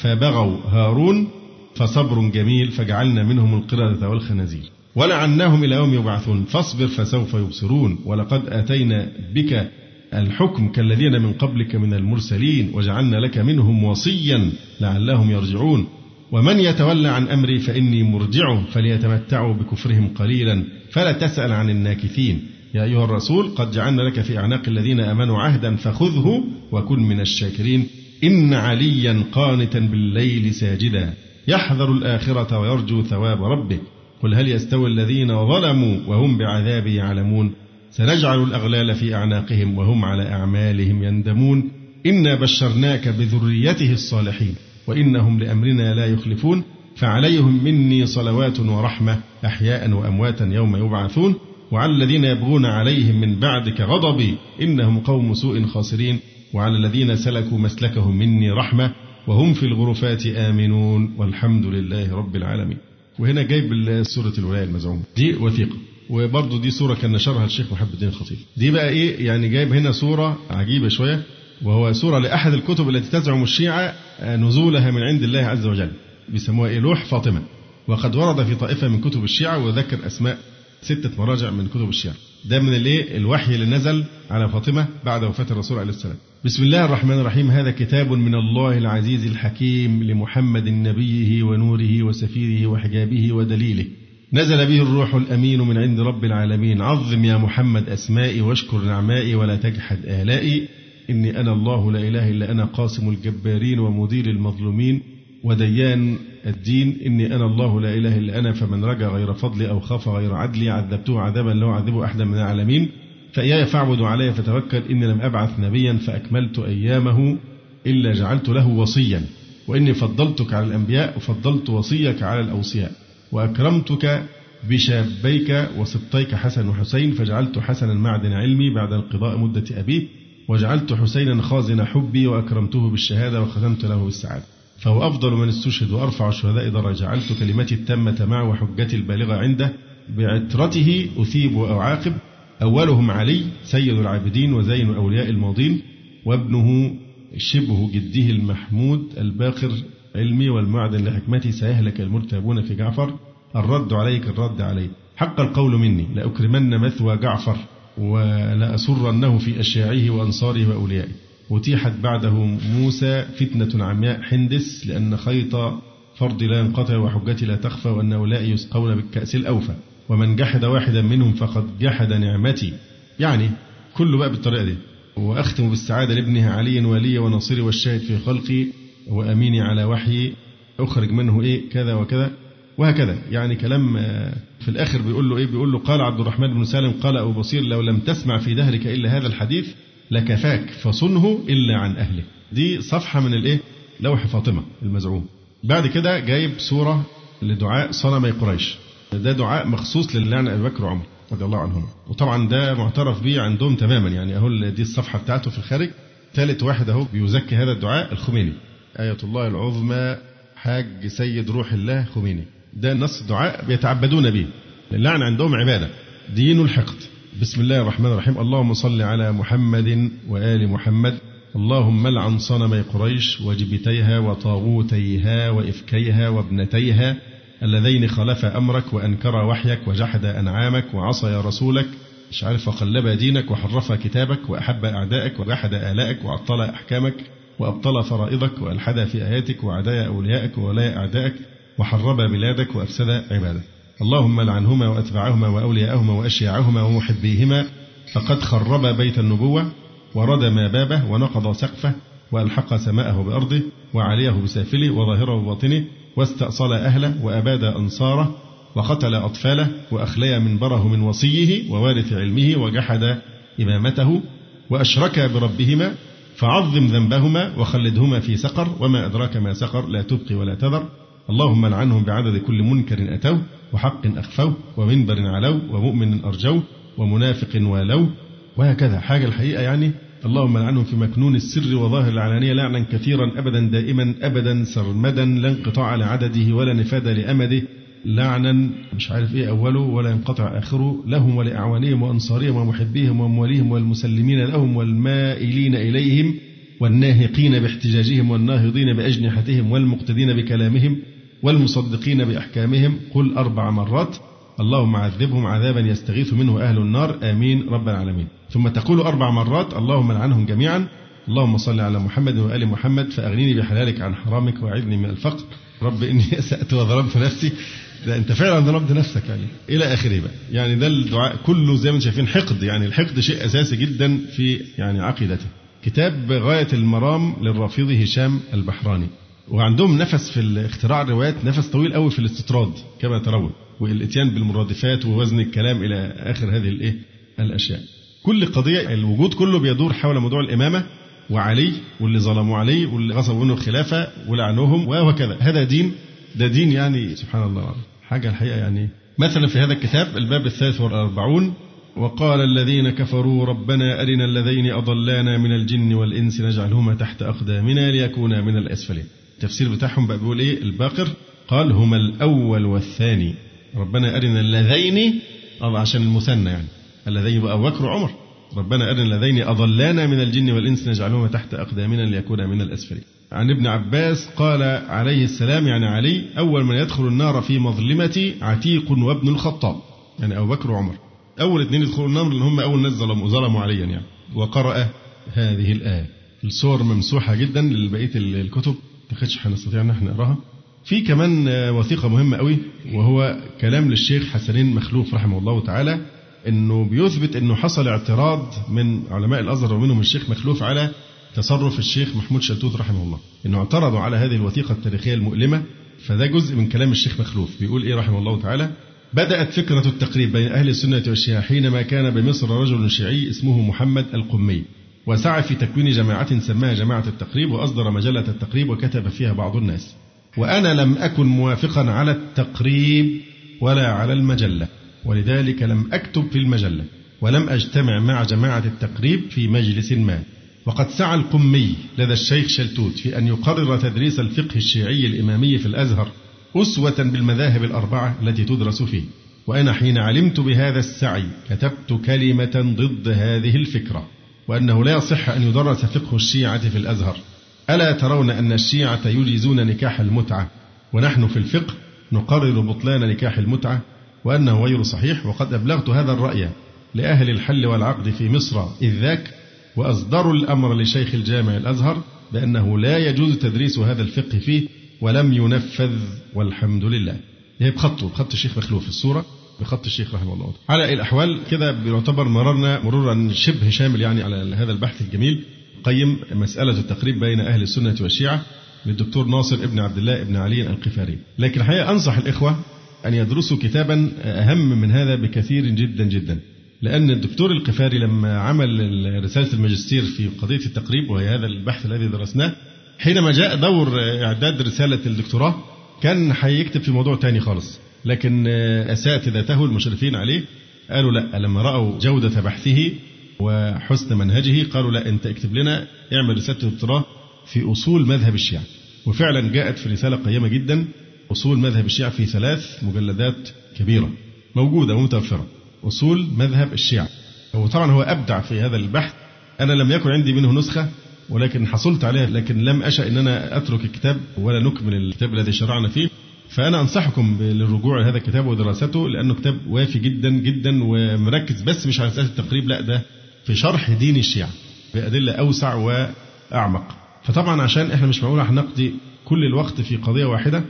فبغوا هارون فصبر جميل فجعلنا منهم القردة والخنازير. ولعناهم إلى يوم يبعثون. فاصبر فسوف يبصرون. ولقد آتينا بك الحكم كالذين من قبلك من المرسلين وجعلنا لك منهم وصيا لعلهم يرجعون. ومن يتولى عن أمري فإني مرجعه فليتمتعوا بكفرهم قليلا. فلا تسأل عن الناكثين. يا أيها الرسول قد جعلنا لك في أعناق الذين آمنوا عهدا فخذه وكن من الشاكرين. إن عليا قانتا بالليل ساجدا. يحذر الآخرة ويرجو ثواب ربه. قل هل يستوي الذين ظلموا وهم بعذابي يعلمون؟ سنجعل الأغلال في أعناقهم وهم على أعمالهم يندمون. إنا بشرناك بذريته الصالحين وإنهم لأمرنا لا يخلفون. فعليهم مني صلوات ورحمة أحياء وأمواتا يوم يبعثون. وعلى الذين يبغون عليهم من بعدك غضبي إنهم قوم سوء خاسرين. وعلى الذين سلكوا مسلكهم مني رحمة وهم في الغرفات آمنون. والحمد لله رب العالمين. وهنا جايب سورة الولاية المزعومة. دي وثيقة. وبرضه دي صورة كان نشرها الشيخ محب الدين الخطيب. دي بقى إيه؟ يعني جايب هنا صورة عجيبة شوية وهو صورة لأحد الكتب التي تزعم الشيعة نزولها من عند الله عز وجل. بيسموها إيه؟ لوح فاطمة. وقد ورد في طائفة من كتب الشيعة وذكر أسماء. ستة مراجع من كتب الشعر. ده من الايه؟ الوحي اللي نزل على فاطمة بعد وفاة الرسول عليه السلام. بسم الله الرحمن الرحيم. هذا كتاب من الله العزيز الحكيم لمحمد نبيه ونوره وسفيره وحجابه ودليله. نزل به الروح الأمين من عند رب العالمين. عظم يا محمد أسمائي واشكر نعمائي ولا تجحد آلائي. إني أنا الله لا إله إلا أنا قاسم الجبارين ومدير المظلومين. وديان الدين إني أنا الله لا إله إلا أنا فمن رجا غير فضلي أو خاف غير عدلي عذبته عذابا لا أعذبه أحدا من العالمين. فإياي فاعبدوا علي فتوكل إني لم أبعث نبيا فأكملت أيامه إلا جعلت له وصيا. وإني فضلتك على الأنبياء وفضلت وصيك على الأوصياء. وأكرمتك بشابيك وسبطيك حسن وحسين فجعلت حسنا معدن علمي بعد انقضاء مدة أبيه وجعلت حسينا خازن حبي وأكرمته بالشهادة وختمت له بالسعادة. فهو أفضل من استشهد وأرفع الشهداء درجة. جعلت كلمتي التامة معه وحجتي البالغة عنده. بعترته أثيب وأعاقب. أولهم علي سيد العابدين وزين أولياء الماضين وابنه شبه جده المحمود الباقر علمي والمعدن لحكمتي. سيهلك المرتابون في جعفر. الرد عليك الرد علي. حق القول مني. لأكرمن مثوى جعفر. ولأسرنه في أشياعه وأنصاره وأوليائه. أتيحت بعده موسى فتنة عمياء حندس لأن خيط فرض لا ينقطع وحجتي لا تخفى وأن هؤلاء يسقون بالكأس الأوفى. ومن جحد واحدا منهم فقد جحد نعمتي. يعني كله بقى بالطريقة دي. وأختم بالسعادة لابنها علي ولي ونصيري والشاهد في خلقي وأميني على وحي أخرج منه إيه؟ كذا وكذا وهكذا. يعني كلام آه، في الآخر بيقول له إيه؟ بيقول له قال عبد الرحمن بن سالم قال أبو بصير لو لم تسمع في دهرك إلا هذا الحديث لكفاك فصنه إلا عن أهله. دي صفحة من الإيه؟ لوح فاطمة المزعوم. بعد كده جايب سورة لدعاء صنمي قريش. ده دعاء مخصوص للعنة أبي بكر وعمر رضي الله عنهم وطبعا ده معترف به عندهم تماما. يعني أهو دي الصفحة بتاعته في الخارج. ثالث واحد أهو بيزكي هذا الدعاء الخميني. آية الله العظمى حاج سيد روح الله خميني. ده نص دعاء بيتعبدون به. اللعن عندهم عبادة. دين الحقد. بسم الله الرحمن الرحيم. اللهم صل على محمد وآل محمد. اللهم لعن صنمي قريش وجبتيها وطاغوتيها وإفكيها وابنتيها اللذين خلف أمرك وأنكر وحيك وجحد أنعامك وعصى رسولك. مش عارف وقلب دينك وحرف كتابك وأحب أعدائك وجحد آلائك وعطل أحكامك وأبطل فرائضك وألحد في آياتك وعدايا أوليائك وولايا أعدائك وحرب بلادك وأفسد عبادك. اللهم لعنهما وأتبعهما وأولياءهما وأشياعهما ومحبيهما. فقد خرب بيت النبوة وردم بابه ونقض سقفه وألحق سماءه بأرضه وعليه بسافله وظاهره وباطنه واستأصل أهله وأباد أنصاره وقتل أطفاله وأخلي منبره من وصيه ووارث علمه وجحد إمامته وأشرك بربهما فعظم ذنبهما وخلدهما في سقر وما أدراك ما سقر لا تبقي ولا تذر. اللهم لعنهم بعدد كل منكر أتوه. وحق أخفوه ومنبر علوه ومؤمن أرجوه ومنافق والوه وهكذا. حاجة الحقيقة يعني اللهم لعنهم في مكنون السر وظاهر العلانية لعنا كثيرا أبدا دائما أبدا سرمدا لا انقطاع لعدده ولا نفاد لأمده. لعنا مش عارف إيه أوله ولا ينقطع آخره. لهم ولأعوانهم وأنصارهم ومحبيهم وأموالهم والمسلمين لهم والمائلين إليهم والناهقين باحتجاجهم والناهضين بأجنحتهم والمقتدين بكلامهم. والمصدقين بأحكامهم قل أربع مرات اللهم عذبهم عذابا يستغيث منه أهل النار. آمين. رب العالمين. ثم تقول أربع مرات اللهم لعنهم جميعا. اللهم صل على محمد وآل محمد. فأغنيني بحلالك عن حرامك وأعذني من الفقر. رب إني أسأت وظلمت نفسي. ده أنت فعلا ظلمت نفسك يعني. إلى آخره بقى. يعني ده الدعاء. كله زي ما أنتم شايفين حقد. يعني الحقد شيء أساسي جدا في يعني عقيدته. كتاب غاية المرام للرافضي هشام البحراني. وعندهم نفس في اختراع الروايات نفس طويل قوي في الاستطراد كما ترون والإتيان بالمرادفات ووزن الكلام إلى آخر هذه الإيه؟ الأشياء. كل قضية الوجود كله بيدور حول موضوع الإمامة وعلي واللي ظلموا علي واللي غصبوا منه الخلافة ولعنوهم وهكذا. هذا دين ده دين يعني سبحان الله حاجة الحقيقة يعني. مثلا في هذا الكتاب الباب الثالث والأربعون وقال الذين كفروا ربنا أرنا الذين أضلانا من الجن والإنس نجعلهما تحت أقدامنا ليكونا من الأسفلين. التفسير بتاعهم بقى بيقول إيه؟ الباقر قال هما الأول والثاني. ربنا أرنا اللذين عشان المثنى يعني. اللذين بقى أبو بكر وعمر. ربنا أرنا الذين أضلانا من الجن والإنس نجعلهما تحت أقدامنا ليكونا من الأسفلين. عن ابن عباس قال عليه السلام يعني علي أول من يدخل النار في مظلمتي عتيق وابن الخطاب. يعني أبو بكر وعمر. أول اثنين يدخلوا النار لأن هم أول ناس ظلموا ظلموا عليا يعني. وقرأ هذه الآية. الصور ممسوحة جدا لبقية الكتب. تاخدش هنستطيع ان إحنا نقراها. في كمان وثيقة مهمة قوي وهو كلام للشيخ حسنين مخلوف رحمه الله تعالى إنه بيثبت إنه حصل اعتراض من علماء الأزهر ومنهم الشيخ مخلوف على تصرف الشيخ محمود شلتوت رحمه الله. إنه اعترضوا على هذه الوثيقة التاريخية المؤلمة فده جزء من كلام الشيخ مخلوف. بيقول إيه رحمه الله تعالى؟ بدأت فكرة التقريب بين أهل السنة والشيعة حينما كان بمصر رجل شيعي اسمه محمد القمي. وسعى في تكوين جماعة سماها جماعة التقريب وأصدر مجلة التقريب وكتب فيها بعض الناس. وأنا لم أكن موافقا على التقريب ولا على المجلة ولذلك لم أكتب في المجلة ولم أجتمع مع جماعة التقريب في مجلس ما. وقد سعى القمي لدى الشيخ شلتوت في أن يقرر تدريس الفقه الشيعي الإمامي في الأزهر أسوة بالمذاهب الأربعة التي تدرس فيه. وأنا حين علمت بهذا السعي كتبت كلمة ضد هذه الفكرة. وأنه لا يصح أن يدرس فقه الشيعة في الأزهر. ألا ترون أن الشيعة يجيزون نكاح المتعة؟ ونحن في الفقه نقرر بطلان نكاح المتعة؟ وأنه غير صحيح وقد أبلغت هذا الرأي لأهل الحل والعقد في مصر إذ ذاك وأصدروا الأمر لشيخ الجامع الأزهر بأنه لا يجوز تدريس هذا الفقه فيه ولم ينفذ والحمد لله. هي بخطه بخط الشيخ مخلوف في الصورة. بخط الشيخ رحمه الله. على الأحوال كده بيعتبر مررنا مرورا شبه شامل يعني على هذا البحث الجميل. قيم مسألة التقريب بين أهل السنة والشيعة للدكتور ناصر ابن عبد الله ابن علي القفاري. لكن الحقيقة أنصح الإخوة أن يدرسوا كتابا أهم من هذا بكثير جدا جدا. لأن الدكتور القفاري لما عمل رسالة الماجستير في قضية التقريب وهي هذا البحث الذي درسناه حينما جاء دور إعداد رسالة الدكتوراه كان هيكتب في موضوع تاني خالص. لكن أساتذته المشرفين عليه قالوا لا لما رأوا جودة بحثه وحسن منهجه قالوا لا أنت اكتب لنا اعمل رسالة الدكتوراه في أصول مذهب الشيعة. وفعلا جاءت في رسالة قيمة جدا أصول مذهب الشيعة في ثلاث مجلدات كبيرة موجودة ومتوفرة. أصول مذهب الشيعة. وطبعا هو أبدع في هذا البحث. أنا لم يكن عندي منه نسخة ولكن حصلت عليها لكن لم أشأ أن أنا أترك الكتاب ولا نكمل الكتاب الذي شرعنا فيه. فأنا أنصحكم بالرجوع لهذا الكتاب ودراسته لأنه كتاب وافي جدا جدا ومركز بس مش على أساس التقريب لأ ده في شرح دين الشيعة بأدلة أوسع وأعمق. فطبعا عشان إحنا مش معقول هنقضي كل الوقت في قضية واحدة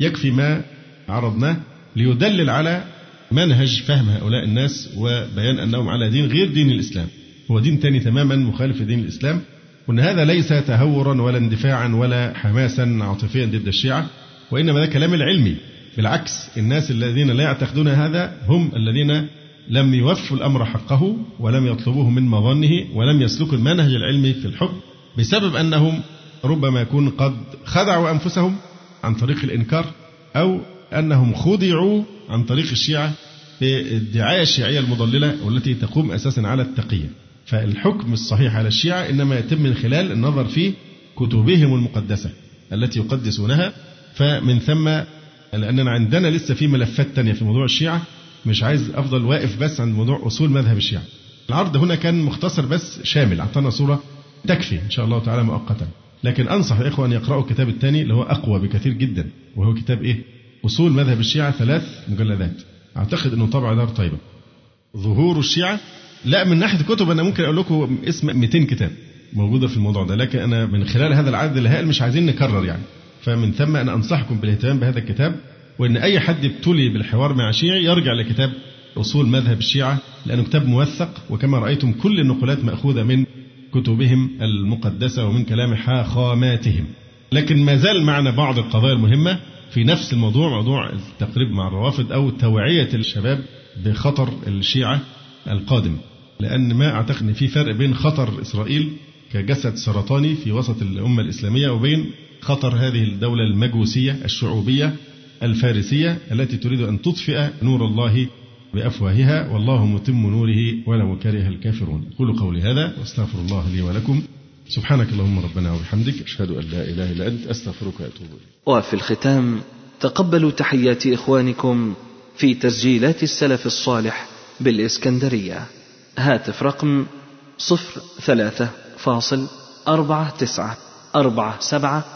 يكفي ما عرضناه ليدلل على منهج فهم هؤلاء الناس وبيان أنهم على دين غير دين الإسلام. هو دين تاني تماما مخالف لدين الإسلام وأن هذا ليس تهورا ولا اندفاعا ولا حماسا عاطفيا ضد الشيعة وإنما ده كلام العلمي. بالعكس الناس الذين لا يعتقدون هذا هم الذين لم يوفوا الأمر حقه ولم يطلبوه من مظنه ولم يسلكوا المنهج العلمي في الحكم بسبب أنهم ربما يكون قد خدعوا أنفسهم عن طريق الإنكار أو أنهم خدعوا عن طريق الشيعة في الدعاية الشيعية المضللة والتي تقوم أساسا على التقية. فالحكم الصحيح على الشيعة إنما يتم من خلال النظر في كتبهم المقدسة التي يقدسونها فمن ثم لأننا عندنا لسه في ملفات تانية في موضوع الشيعة مش عايز أفضل واقف بس عند موضوع أصول مذهب الشيعة. العرض هنا كان مختصر بس شامل أعطانا صورة تكفي إن شاء الله تعالى مؤقتا. لكن أنصح الإخوة أن يقرأوا الكتاب الثاني اللي هو أقوى بكثير جدا وهو كتاب إيه؟ أصول مذهب الشيعة ثلاث مجلدات. أعتقد أنه طبع دار طيبة. ظهور الشيعة لا من ناحية الكتب أنا ممكن أقول لكم اسم 200 كتاب موجودة في الموضوع ده لكن أنا من خلال هذا العدد الهائل مش عايزين نكرر يعني. فمن ثم أنا أنصحكم بالإهتمام بهذا الكتاب وأن أي حد ابتلي بالحوار مع شيعي يرجع لكتاب أصول مذهب الشيعة لأنه كتاب موثق وكما رأيتم كل النقولات مأخوذة من كتبهم المقدسة ومن كلام حاخاماتهم. لكن ما زال معنا بعض القضايا المهمة في نفس الموضوع موضوع التقريب مع الروافض أو توعية الشباب بخطر الشيعة القادم. لأن ما أعتقد أن في فرق بين خطر إسرائيل كجسد سرطاني في وسط الأمة الإسلامية وبين خطر هذه الدولة المجوسية الشعوبية الفارسية التي تريد أن تطفئ نور الله بأفواهها والله متم نوره ولو كره الكافرون. أقول قولي هذا وأستغفر الله لي ولكم. سبحانك اللهم ربنا وبحمدك. أشهد أن لا إله إلا أنت. أستغفرك وأتوب إليك. وفي الختام تقبلوا تحيات إخوانكم في تسجيلات السلف الصالح بالإسكندرية. هاتف رقم صفر ثلاثة فاصل أربعة تسعة أربعة سبعة